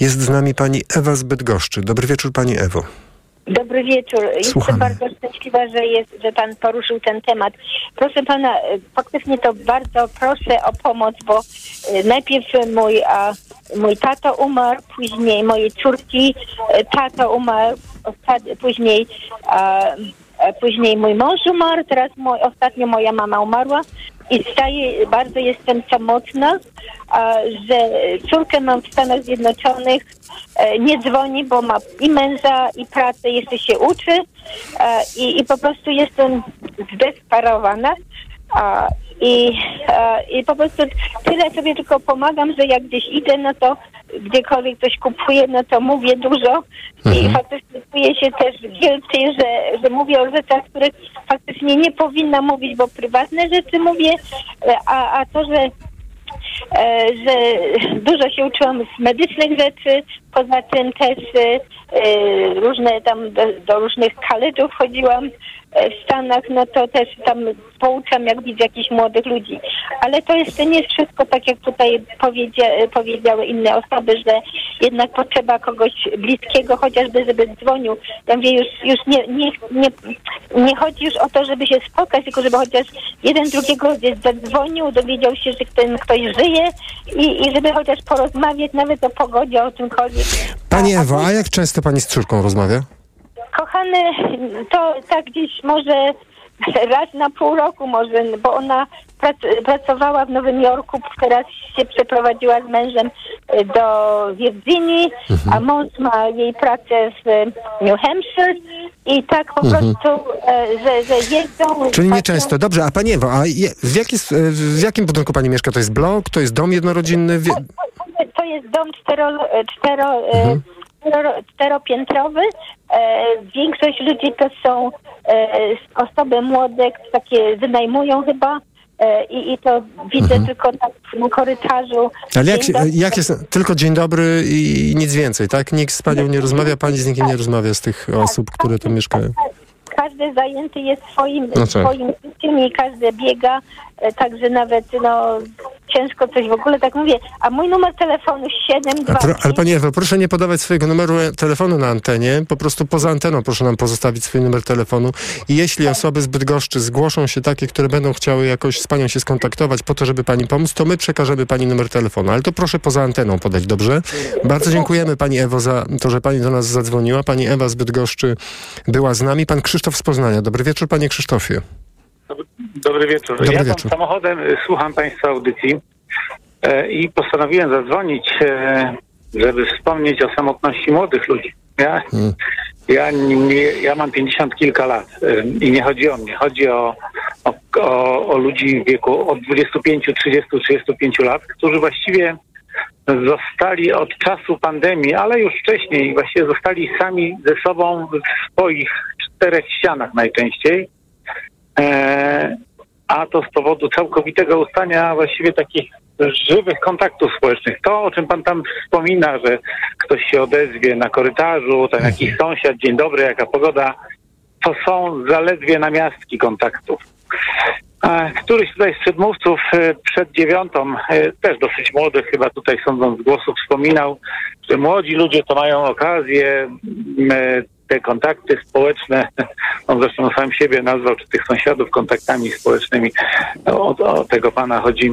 Jest z nami pani Ewa z Bydgoszczy. Dobry wieczór pani Ewo. Dobry wieczór. Jestem bardzo szczęśliwa, że, jest, że pan poruszył ten temat. Proszę pana, e, faktycznie to bardzo proszę o pomoc, bo e, najpierw mój, a, mój tato umarł, później moje córki, e, tato umarł, później a, później mój mąż umarł, teraz mój, ostatnio moja mama umarła i staję, bardzo jestem samotna, że córkę mam w Stanach Zjednoczonych, e, nie dzwoni, bo ma i męża, i pracę, jeszcze się uczy e, i, i po prostu jestem zdesperowana. I, e, I po prostu tyle sobie tylko pomagam, że jak gdzieś idę, no to gdziekolwiek coś kupuję, no to mówię dużo. I Mhm. faktycznie czuję się też guilty, że, że mówię o rzeczach, których faktycznie nie powinna mówić, bo prywatne rzeczy mówię, e, a, a to, że e, że dużo się uczyłam z medycznych rzeczy, poza tym też różne tam do, do różnych college'ów chodziłam w Stanach, no to też tam pouczam, jak widzę jakichś młodych ludzi. Ale to jeszcze nie jest wszystko tak, jak tutaj powiedzia, powiedziały inne osoby, że jednak potrzeba kogoś bliskiego, chociażby, żeby dzwonił. Ja mówię, już, już nie, nie, nie, nie chodzi już o to, żeby się spotkać, tylko żeby chociaż jeden drugiego zadzwonił, dowiedział się, że ten ktoś żyje i, i żeby chociaż porozmawiać nawet o pogodzie, o czymkolwiek. Pani Ewo, a jak często pani z córką rozmawia? Kochany, to tak gdzieś może raz na pół roku może, bo ona prac, pracowała w Nowym Jorku, teraz się przeprowadziła z mężem e, do Virginii, a mąż ma jej pracę w New Hampshire i tak po Mhm. prostu, e, że, że. Czyli nie często. Dobrze, a pani Ewo, a je, w, jaki, s- w jakim budynku pani mieszka? To jest blok, to jest dom jednorodzinny? Wie... To jest dom cztero, cztero, Mhm. Cztero, czteropiętrowy. E, większość ludzi to są e, osoby młode, takie wynajmują chyba. E, i, I to widzę tylko tak na korytarzu. Mhm. Ale jak, się- jak jest, tylko dzień dobry i nic więcej, tak? Nikt z panią nie rozmawia, pani z nikim nie rozmawia z tych osób, które tu mieszkają. Każdy zajęty jest swoim, No tak. swoim życiem i każdy biega, także nawet no, ciężko coś w ogóle tak mówię. A mój numer telefonu A 72 pro, ale pani Ewo, proszę nie podawać swojego numeru telefonu na antenie, po prostu poza anteną proszę nam pozostawić swój numer telefonu i jeśli osoby z Bydgoszczy zgłoszą się takie, które będą chciały jakoś z panią się skontaktować po to, żeby pani pomóc, to my przekażemy pani numer telefonu, ale to proszę poza anteną podać, dobrze? Bardzo dziękujemy pani Ewo za to, że pani do nas zadzwoniła. Pani Ewa z Bydgoszczy była z nami. Pan Krzysztof z Poznania. Dobry wieczór panie Krzysztofie. Dobry wieczór. Dobry Jadąc wieczór. samochodem, y, słucham Państwa audycji e, i postanowiłem zadzwonić, e, żeby wspomnieć o samotności młodych ludzi. Ja, ja, nie, ja mam 50 kilka lat e, i nie chodzi o mnie, chodzi o, o, o, o ludzi w wieku od 25, 30, 35 lat, którzy właściwie zostali od czasu pandemii, ale już wcześniej właściwie zostali sami ze sobą w swoich czterech ścianach najczęściej. E, a to z powodu całkowitego ustania właściwie takich żywych kontaktów społecznych. To, o czym pan tam wspomina, że ktoś się odezwie na korytarzu, tam jakiś sąsiad, dzień dobry, jaka pogoda, to są zaledwie namiastki kontaktów. E, Któryś tutaj z przedmówców e, przed dziewiątą, też dosyć młody, chyba tutaj sądząc z głosu, wspominał, że młodzi ludzie to mają okazję te kontakty społeczne, on zresztą sam siebie nazwał, czy tych sąsiadów kontaktami społecznymi, o, o tego pana chodzi,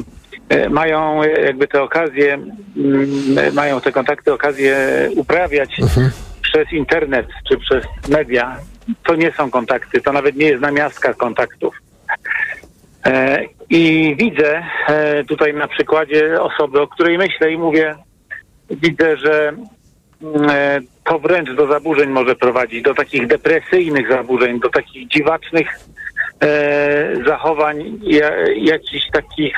e, mają e, jakby te okazje, mm, mają te kontakty okazję uprawiać przez internet czy przez media. To nie są kontakty, to nawet nie jest namiastka kontaktów. E, I widzę e, tutaj na przykładzie osoby, o której myślę i mówię, widzę, że e, to wręcz do zaburzeń może prowadzić, do takich depresyjnych zaburzeń, do takich dziwacznych e, zachowań, ja, jakichś takich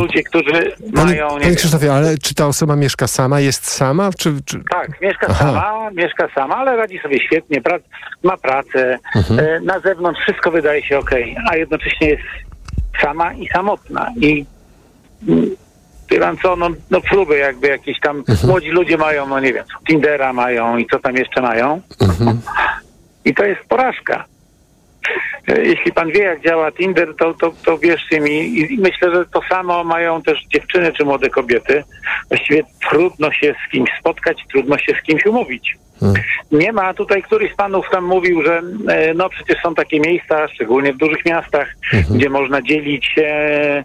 ludzie, którzy Panie, mają... Nie panie wiem, Krzysztofie, ale czy ta osoba mieszka sama, jest sama? Czy, czy... tak, mieszka Aha. sama, mieszka sama, ale radzi sobie świetnie, prac, ma pracę, Mhm. e, na zewnątrz wszystko wydaje się ok, a jednocześnie jest sama i samotna. I pan co, no, no próby jakby jakieś tam, Mhm. młodzi ludzie mają, no nie wiem, Tindera mają i co tam jeszcze mają. Mhm. I to jest porażka. Jeśli pan wie, jak działa Tinder, to, to, to wierzcie mi, i myślę, że to samo mają też dziewczyny czy młode kobiety. Właściwie trudno się z kimś spotkać, trudno się z kimś umówić. Nie ma tutaj, któryś z panów tam mówił, że e, no przecież są takie miejsca, szczególnie w dużych miastach, gdzie można dzielić e,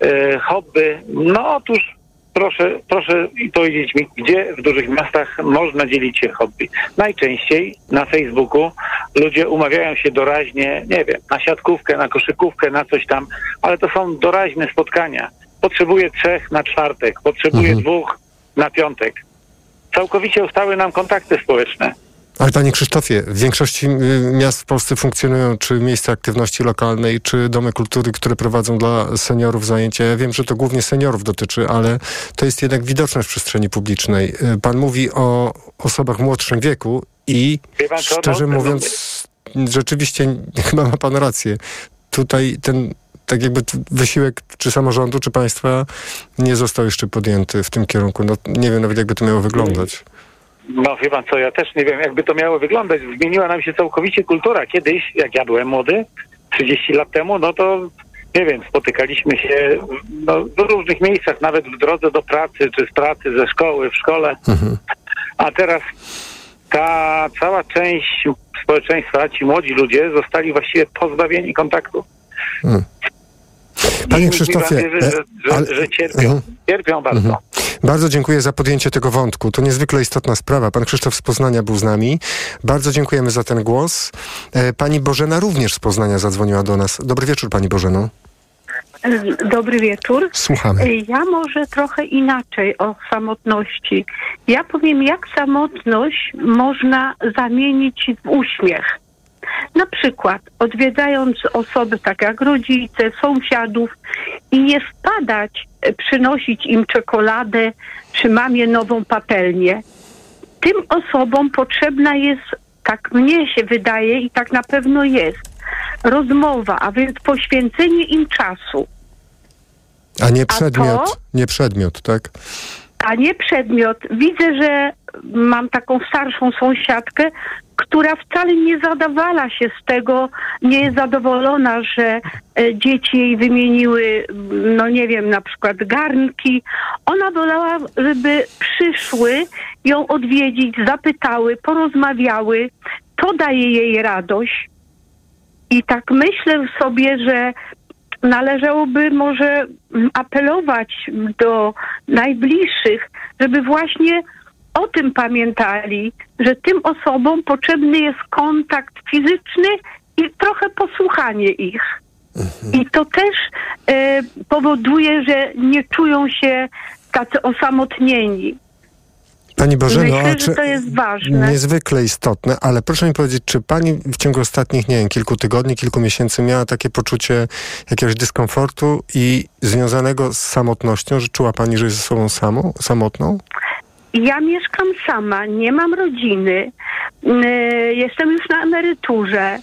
e, hobby. No otóż proszę, proszę powiedzieć mi, gdzie w dużych miastach można dzielić się hobby. Najczęściej na Facebooku ludzie umawiają się doraźnie, nie wiem, na siatkówkę, na koszykówkę, na coś tam, ale to są doraźne spotkania. Potrzebuję trzech na czwartek, potrzebuję dwóch na piątek. Całkowicie ustały nam kontakty społeczne. Ale panie Krzysztofie, w większości y, miast w Polsce funkcjonują czy miejsca aktywności lokalnej, czy domy kultury, które prowadzą dla seniorów zajęcia. Ja wiem, że to głównie seniorów dotyczy, ale to jest jednak widoczne w przestrzeni publicznej. Y, Pan mówi o osobach w młodszym wieku i pan no, szczerze no, mówiąc, rzeczywiście chyba ma pan rację. Tutaj ten tak jakby wysiłek czy samorządu, czy państwa nie został jeszcze podjęty w tym kierunku. No, nie wiem nawet jakby to miało wyglądać. No wie pan co, ja też nie wiem, jakby to miało wyglądać. Zmieniła nam się całkowicie kultura. Kiedyś, jak ja byłem młody, 30 lat temu, no to nie wiem, spotykaliśmy się no, w różnych miejscach, nawet w drodze do pracy, czy z pracy, ze szkoły, w szkole. A teraz ta cała część społeczeństwa, ci młodzi ludzie zostali właściwie pozbawieni kontaktu. Panie I Krzysztofie, wierzy, że, e, że, ale- że cierpią. Mhm. Cierpią bardzo. Mhm. Bardzo dziękuję za podjęcie tego wątku. To niezwykle istotna sprawa. Pan Krzysztof z Poznania był z nami. Bardzo dziękujemy za ten głos. E, Pani Bożena również z Poznania zadzwoniła do nas. Dobry wieczór, Pani Bożeno. Dobry wieczór. Słuchamy. Ja może trochę inaczej o samotności. Ja powiem, jak samotność można zamienić w uśmiech. Na przykład odwiedzając osoby tak jak rodzice, sąsiadów i nie wpadać, e, przynosić im czekoladę czy mamie nową patelnię. Tym osobom potrzebna jest, tak mnie się wydaje i tak na pewno jest, rozmowa, a więc poświęcenie im czasu. A nie A przedmiot, to? nie przedmiot, tak? a nie przedmiot. Widzę, że mam taką starszą sąsiadkę, która wcale nie zadawala się z tego, nie jest zadowolona, że e, dzieci jej wymieniły, no nie wiem, na przykład garnki. Ona wolała, żeby przyszły ją odwiedzić, zapytały, porozmawiały. To daje jej radość. I tak myślę sobie, że należałoby może apelować do najbliższych, żeby właśnie o tym pamiętali, że tym osobom potrzebny jest kontakt fizyczny i trochę posłuchanie ich. I to też e, powoduje, że nie czują się tacy osamotnieni. Pani Bożeno, Myślę, że to jest ważne. niezwykle istotne, ale proszę mi powiedzieć, czy pani w ciągu ostatnich, nie wiem, kilku tygodni, kilku miesięcy miała takie poczucie jakiegoś dyskomfortu i związanego z samotnością, że czuła pani, że jest ze sobą samą, samotną? Ja mieszkam sama, nie mam rodziny, y, jestem już na emeryturze,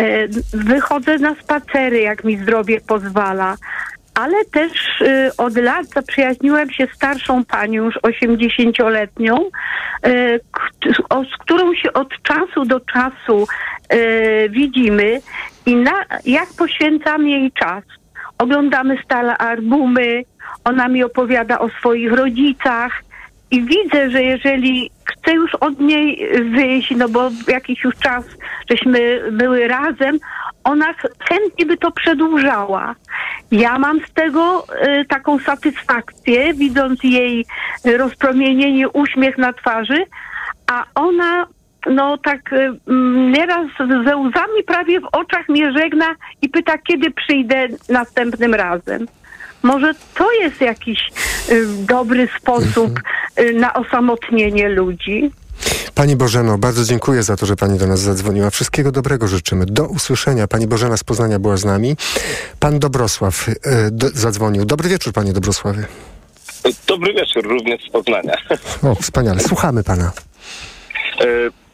y, wychodzę na spacery, jak mi zdrowie pozwala, ale też y, od lat zaprzyjaźniłem się starszą panią, już 80-letnią, y, k- o- z którą się od czasu do czasu widzimy i na, jak poświęcam jej czas. Oglądamy stale albumy, ona mi opowiada o swoich rodzicach, i widzę, że jeżeli chcę już od niej wyjść, no bo jakiś już czas żeśmy były razem, ona ch- chętnie by to przedłużała. Ja mam z tego y, taką satysfakcję, widząc jej rozpromienienie, uśmiech na twarzy, a ona no tak y, mm, nieraz ze łzami prawie w oczach mnie żegna i pyta, kiedy przyjdę następnym razem. Może to jest jakiś y, dobry sposób y, na osamotnienie ludzi. Pani Bożeno, bardzo dziękuję za to, że Pani do nas zadzwoniła. Wszystkiego dobrego życzymy. Do usłyszenia. Pani Bożena z Poznania była z nami. Pan Dobrosław y, do, zadzwonił. Dobry wieczór, Panie Dobrosławie. Dobry wieczór, również z Poznania. O, wspaniale. Słuchamy Pana. E,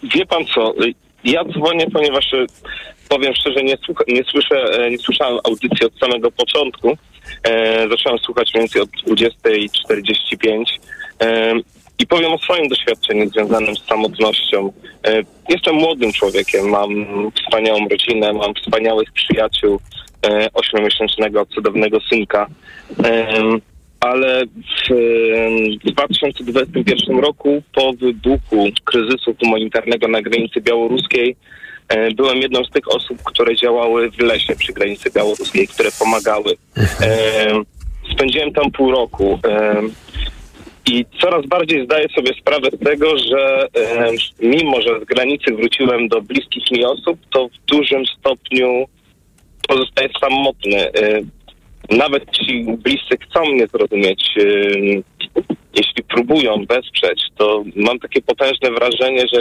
wie pan co, e, ja dzwonię, ponieważ e, powiem szczerze, nie, słucha, nie, słyszę, nie słyszałem audycji od samego początku. E, zacząłem słuchać mniej więcej od 20.45 e, i powiem o swoim doświadczeniu związanym z samotnością. E, jestem młodym człowiekiem, mam wspaniałą rodzinę, mam wspaniałych przyjaciół, ośmiomiesięcznego, cudownego synka ale w 2021 roku po wybuchu kryzysu humanitarnego na granicy białoruskiej e, byłem jedną z tych osób, które działały w lesie przy granicy białoruskiej, które pomagały. E, spędziłem tam pół roku. E, I coraz bardziej zdaję sobie sprawę z tego, że mimo, że z granicy wróciłem do bliskich mi osób, to w dużym stopniu pozostaję samotny nawet ci bliscy chcą mnie zrozumieć, jeśli próbują wesprzeć, to mam takie potężne wrażenie, że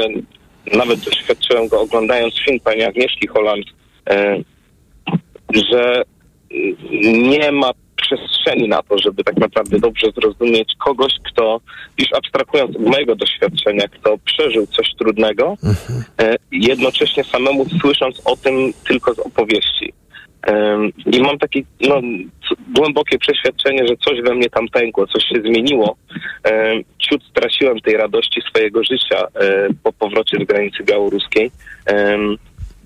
nawet doświadczyłem go oglądając film pani Agnieszki Holland, że nie ma przestrzeni na to, żeby tak naprawdę dobrze zrozumieć kogoś, kto, już abstrahując od mojego doświadczenia, kto przeżył coś trudnego, mhm. jednocześnie samemu słysząc o tym tylko z opowieści. I mam takie no, głębokie przeświadczenie, że coś we mnie tam pękło, coś się zmieniło. Ciut straciłem tej radości swojego życia e, po powrocie z granicy białoruskiej.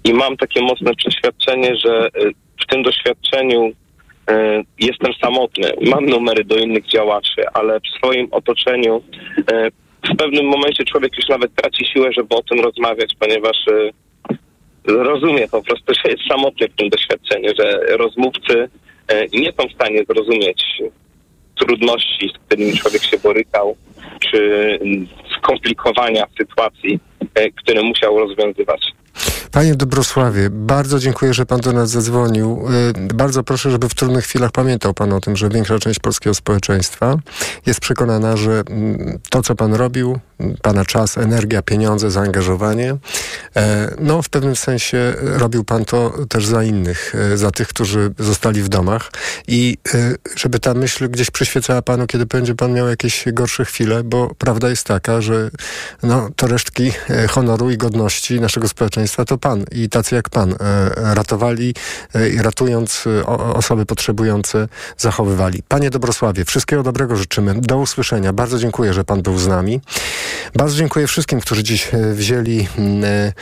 I mam takie mocne przeświadczenie, że e, w tym doświadczeniu e, jestem samotny. Mam numery do innych działaczy, ale w swoim otoczeniu w pewnym momencie człowiek już nawet traci siłę, żeby o tym rozmawiać, ponieważ rozumie po prostu, że jest samotny w tym doświadczeniu, że rozmówcy e, nie są w stanie zrozumieć trudności, z którymi człowiek się borykał, czy skomplikowania sytuacji, e, które musiał rozwiązywać. Panie Dobrosławie, bardzo dziękuję, że Pan do nas zadzwonił. Y, bardzo proszę, żeby w trudnych chwilach pamiętał Pan o tym, że większa część polskiego społeczeństwa jest przekonana, że mm, to, co Pan robił, Pana czas, energia, pieniądze, zaangażowanie, e, no w pewnym sensie robił Pan to też za innych, e, za tych, którzy zostali w domach i e, żeby ta myśl gdzieś przyświecała Panu, kiedy będzie Pan miał jakieś gorsze chwile, bo prawda jest taka, że no, to resztki honoru i godności naszego społeczeństwa to Pan i tacy jak Pan ratowali i ratując osoby potrzebujące zachowywali. Panie Dobrosławie, wszystkiego dobrego życzymy. Do usłyszenia. Bardzo dziękuję, że Pan był z nami. Bardzo dziękuję wszystkim, którzy dziś e, wzięli mm, e,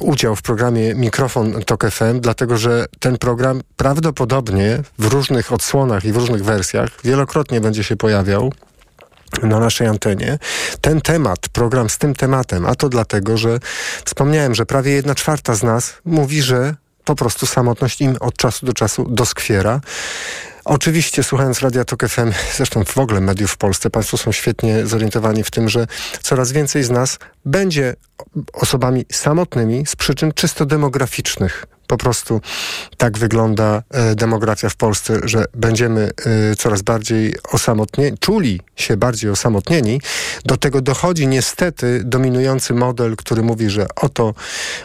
udział w programie Mikrofon Tok FM, dlatego że ten program prawdopodobnie w różnych odsłonach i w różnych wersjach wielokrotnie będzie się pojawiał na naszej antenie. Ten temat, program z tym tematem, a to dlatego, że wspomniałem, że prawie jedna czwarta z nas mówi, że po prostu samotność im od czasu do czasu doskwiera. Oczywiście słuchając Radia Tok FM, zresztą w ogóle mediów w Polsce, Państwo są świetnie zorientowani w tym, że coraz więcej z nas będzie osobami samotnymi z przyczyn czysto demograficznych. Po prostu tak wygląda e, demografia w Polsce, że będziemy e, coraz bardziej osamotnieni, czuli się bardziej osamotnieni. Do tego dochodzi niestety dominujący model, który mówi, że oto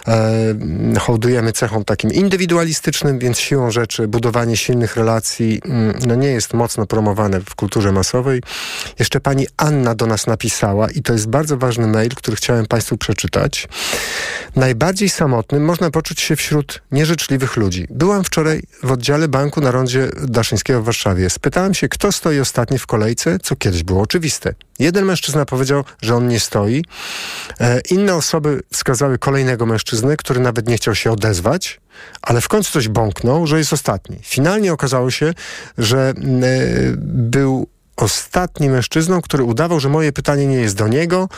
e, hołdujemy cechą takim indywidualistycznym, więc siłą rzeczy budowanie silnych relacji mm, no nie jest mocno promowane w kulturze masowej. Jeszcze pani Anna do nas napisała i to jest bardzo ważny mail, który chciałem Państwu przeczytać. Najbardziej samotnym można poczuć się wśród nieżyczliwych ludzi. Byłam wczoraj w oddziale banku na rondzie Daszyńskiego w Warszawie. Spytałem się, kto stoi ostatni w kolejce, co kiedyś było oczywiste. Jeden mężczyzna powiedział, że on nie stoi. E, inne osoby wskazały kolejnego mężczyznę, który nawet nie chciał się odezwać, ale w końcu coś bąknął, że jest ostatni. Finalnie okazało się, że e, był ostatni mężczyzną, który udawał, że moje pytanie nie jest do niego,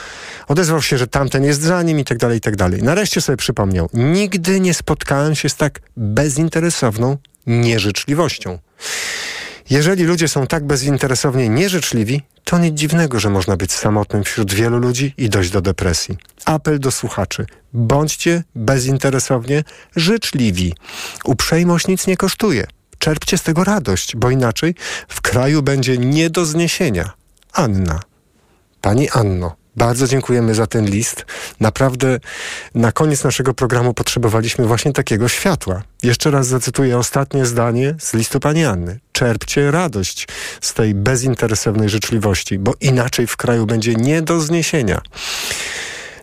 odezwał się, że tamten jest za nim i tak dalej, i tak dalej. Nareszcie sobie przypomniał, nigdy nie spotkałem się z tak bezinteresowną nieżyczliwością. Jeżeli ludzie są tak bezinteresownie nieżyczliwi, to nic dziwnego, że można być samotnym wśród wielu ludzi i dojść do depresji. Apel do słuchaczy. Bądźcie bezinteresownie życzliwi. Uprzejmość nic nie kosztuje. Czerpcie z tego radość, bo inaczej w kraju będzie nie do zniesienia. Anna. Pani Anno, bardzo dziękujemy za ten list. Naprawdę na koniec naszego programu potrzebowaliśmy właśnie takiego światła. Jeszcze raz zacytuję ostatnie zdanie z listu pani Anny. Czerpcie radość z tej bezinteresownej życzliwości, bo inaczej w kraju będzie nie do zniesienia.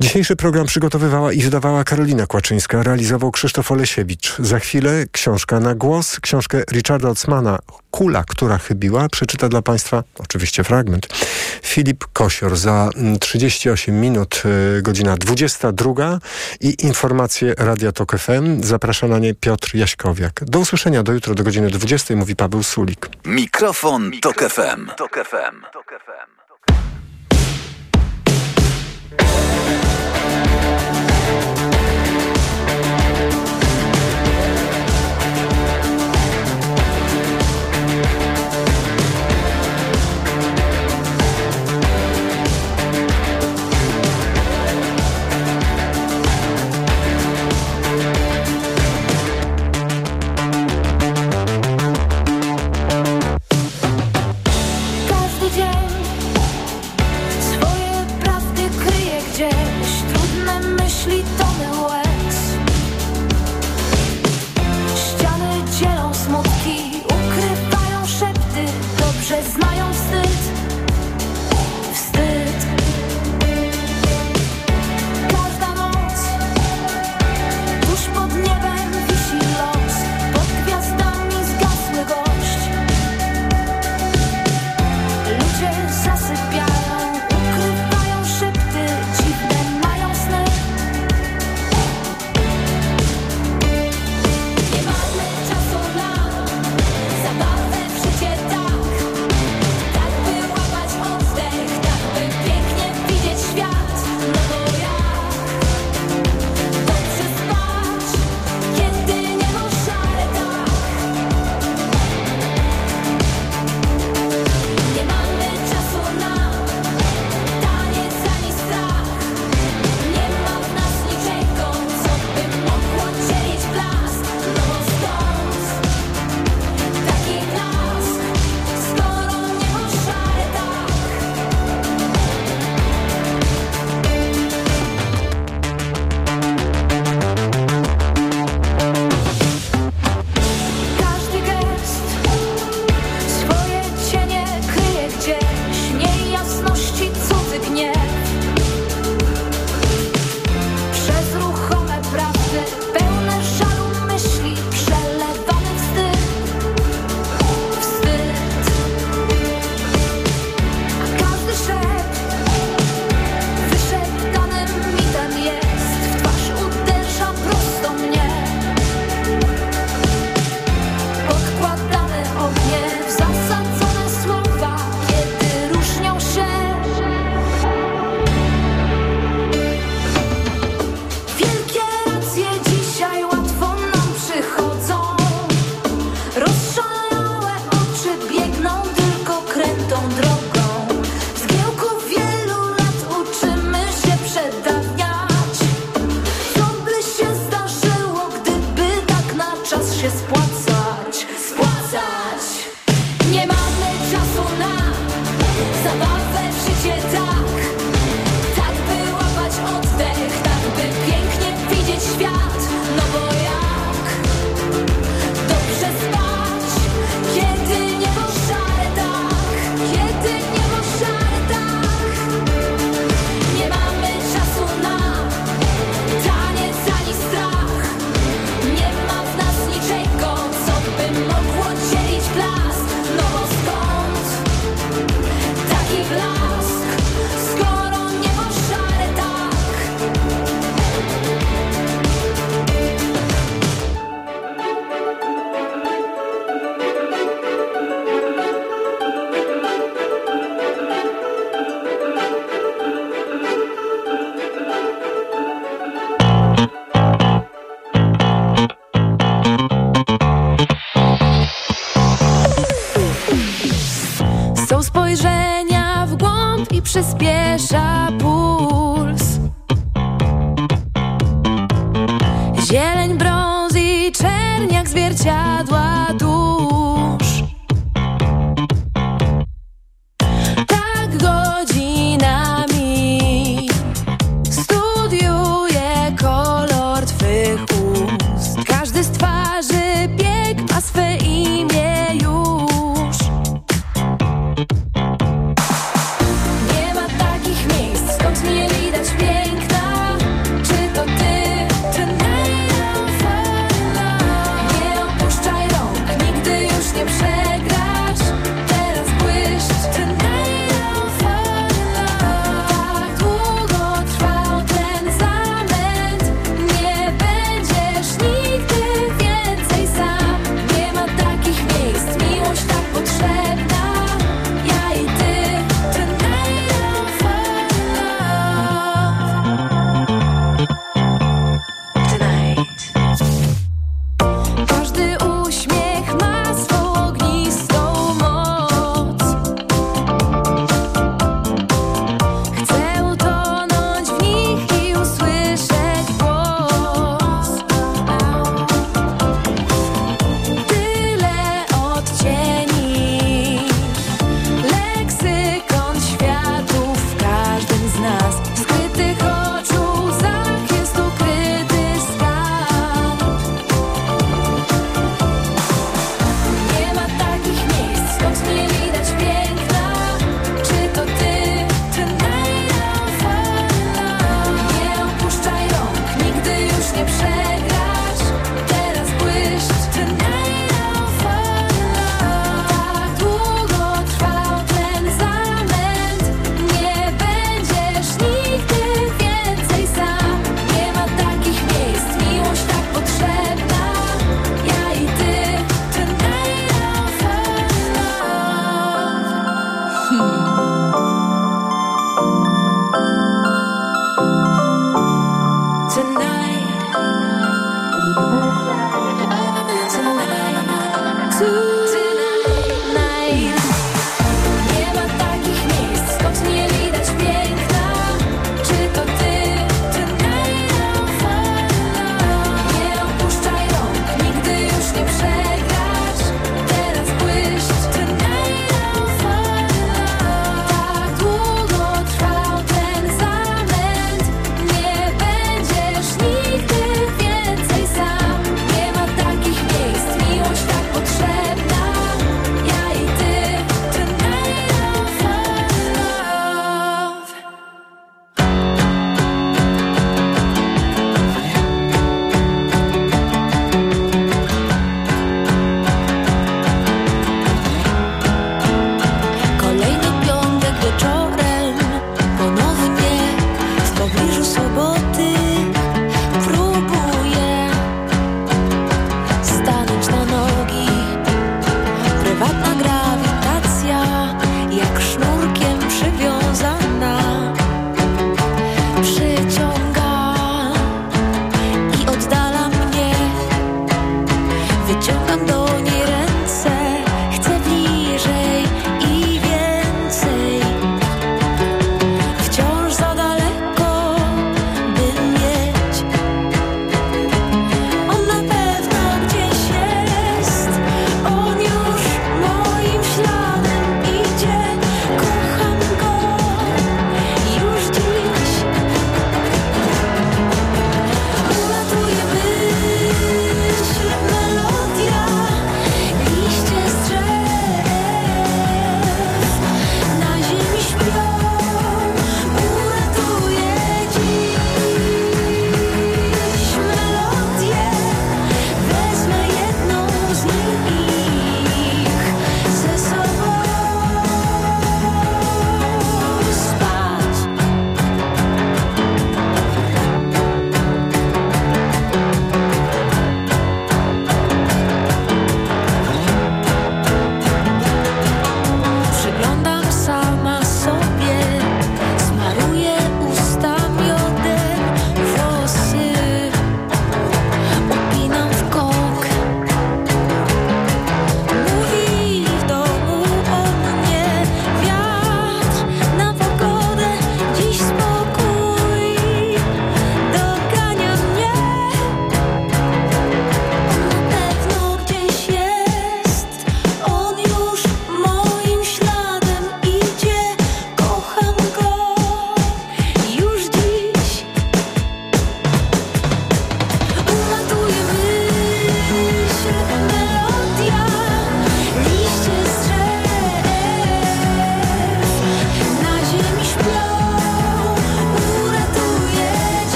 Dzisiejszy program przygotowywała i wydawała Karolina Kłaczyńska, realizował Krzysztof Olesiewicz. Za chwilę książka na głos, książkę Richarda Otsmana Kula, która chybiła, przeczyta dla Państwa oczywiście fragment. Filip Kosior za 38 mm, minut, y, godzina 22 i informacje Radia Tok FM. Zaprasza na nie Piotr Jaśkowiak. Do usłyszenia do jutro do godziny 20 mówi Paweł Sulik. Mikrofon, Mikrofon Tok FM. Tok FM.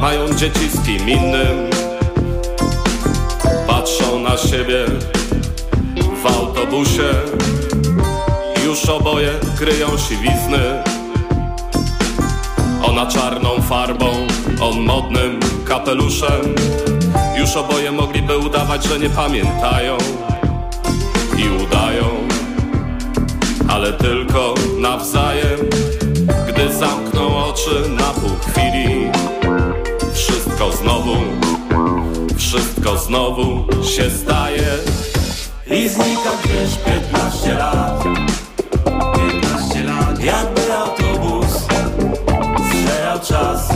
Mają dzieci z kim innym. Patrzą na siebie w autobusie. Już oboje kryją siwizny. Ona czarną farbą, on modnym kapeluszem. Już oboje mogliby udawać, że nie pamiętają I udają. Ale tylko nawzajem Gdy zamkną oczy na pół chwili Wszystko znowu Wszystko znowu się staje. I znika gdzieś 15 lat 15 lat Jakby autobus Zżerał czas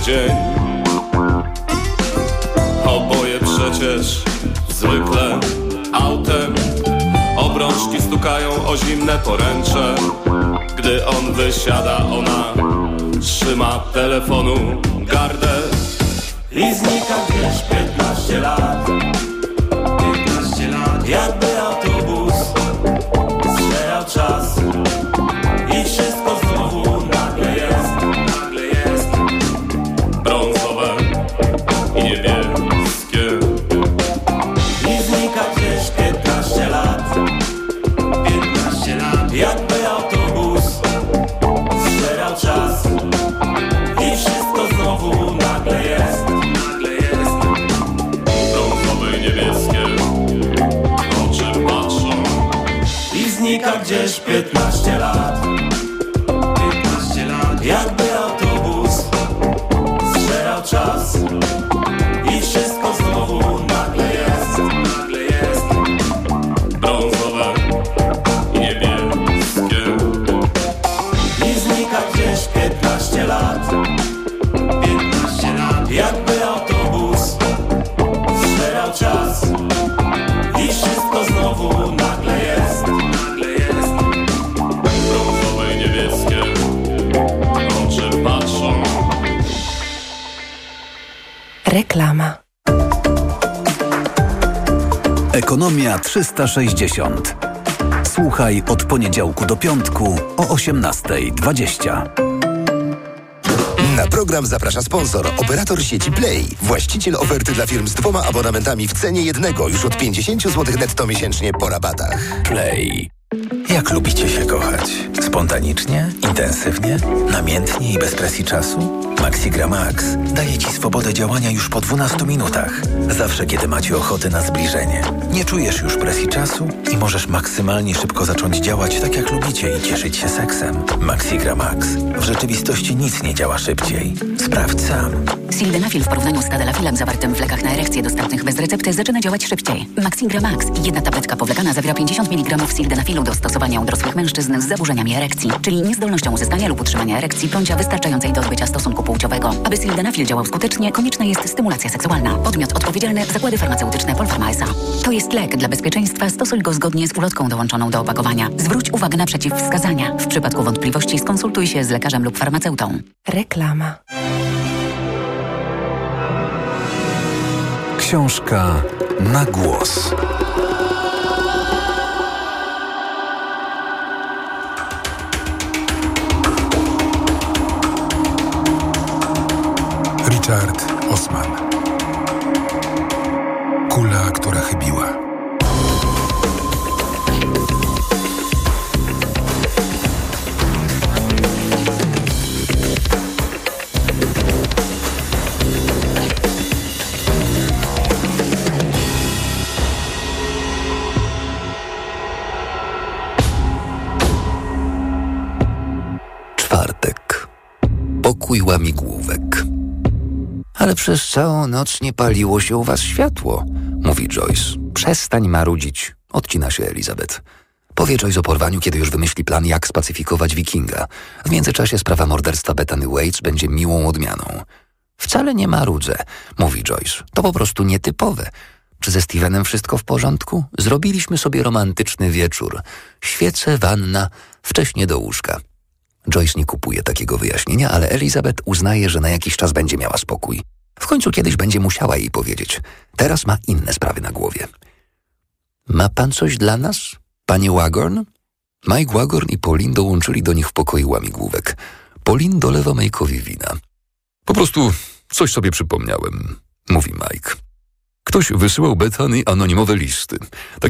dzień. Oboje przecież zwykle autem. Obrączki stukają o zimne poręcze. Gdy on wysiada, ona trzyma telefonu gardę. I znika gdzieś 15 lat czas I wszystko znowu nagle jest Nagle jest Brązowe i niebieskie Oczy patrzą Reklama. Ekonomia 360. Słuchaj od poniedziałku do piątku o 18.20. Program zaprasza sponsor, operator sieci Play, właściciel oferty dla firm z dwoma abonamentami w cenie jednego już od 50 zł netto miesięcznie po rabatach. Play. Jak lubicie się kochać? Spontanicznie, intensywnie, namiętnie i bez presji czasu? Maxigra Max daje Ci swobodę działania już po 12 minutach. Zawsze, kiedy macie ochotę na zbliżenie. Nie czujesz już presji czasu i możesz maksymalnie szybko zacząć działać tak, jak lubicie i cieszyć się seksem. Maxigra Max. W rzeczywistości nic nie działa szybciej. Sprawdź sam. Sildenafil w porównaniu z tadalafilem zawartym w lekach na erekcję dostępnych bez recepty zaczyna działać szybciej. Maxigra Max. Jedna tabletka powlekana zawiera 50 mg sildenafilu do stosowania u dorosłych mężczyzn z zaburzeniami erekcji, czyli niezdolnością uzyskania lub utrzymania erekcji bądź wystarczającej do odbycia stosunku płciowego. Aby sildenafil działał skutecznie, konieczna jest stymulacja seksualna. Podmiot odpowiedzialny zakłady farmaceutyczne Polpharma S.A. To jest lek. Dla bezpieczeństwa stosuj go zgodnie z ulotką dołączoną do opakowania. Zwróć uwagę na przeciwwskazania. W przypadku wątpliwości skonsultuj się z lekarzem lub farmaceutą. Reklama. Książka na głos. Richard Osman. Kula, która chybiła. Czwartek. Pokój łamigłów. Przez całą noc nie paliło się u was światło, mówi Joyce. Przestań marudzić, odcina się Elizabeth. Powie Joyce o porwaniu, kiedy już wymyśli plan, jak spacyfikować wikinga. W międzyczasie sprawa morderstwa Bethany Waits będzie miłą odmianą. Wcale nie marudzę, mówi Joyce. To po prostu nietypowe. Czy ze Stevenem wszystko w porządku? Zrobiliśmy sobie romantyczny wieczór. Świece, wanna, wcześnie do łóżka. Joyce nie kupuje takiego wyjaśnienia, ale Elizabeth uznaje, że na jakiś czas będzie miała spokój. W końcu kiedyś będzie musiała jej powiedzieć. Teraz ma inne sprawy na głowie. Ma pan coś dla nas, panie Wagorn? Mike Wagorn i Pauline dołączyli do nich w pokoju łamigłówek. Pauline dolewa Mike'owi wina. Po prostu coś sobie przypomniałem, mówi Mike. Ktoś wysyłał Bethany anonimowe listy. Tak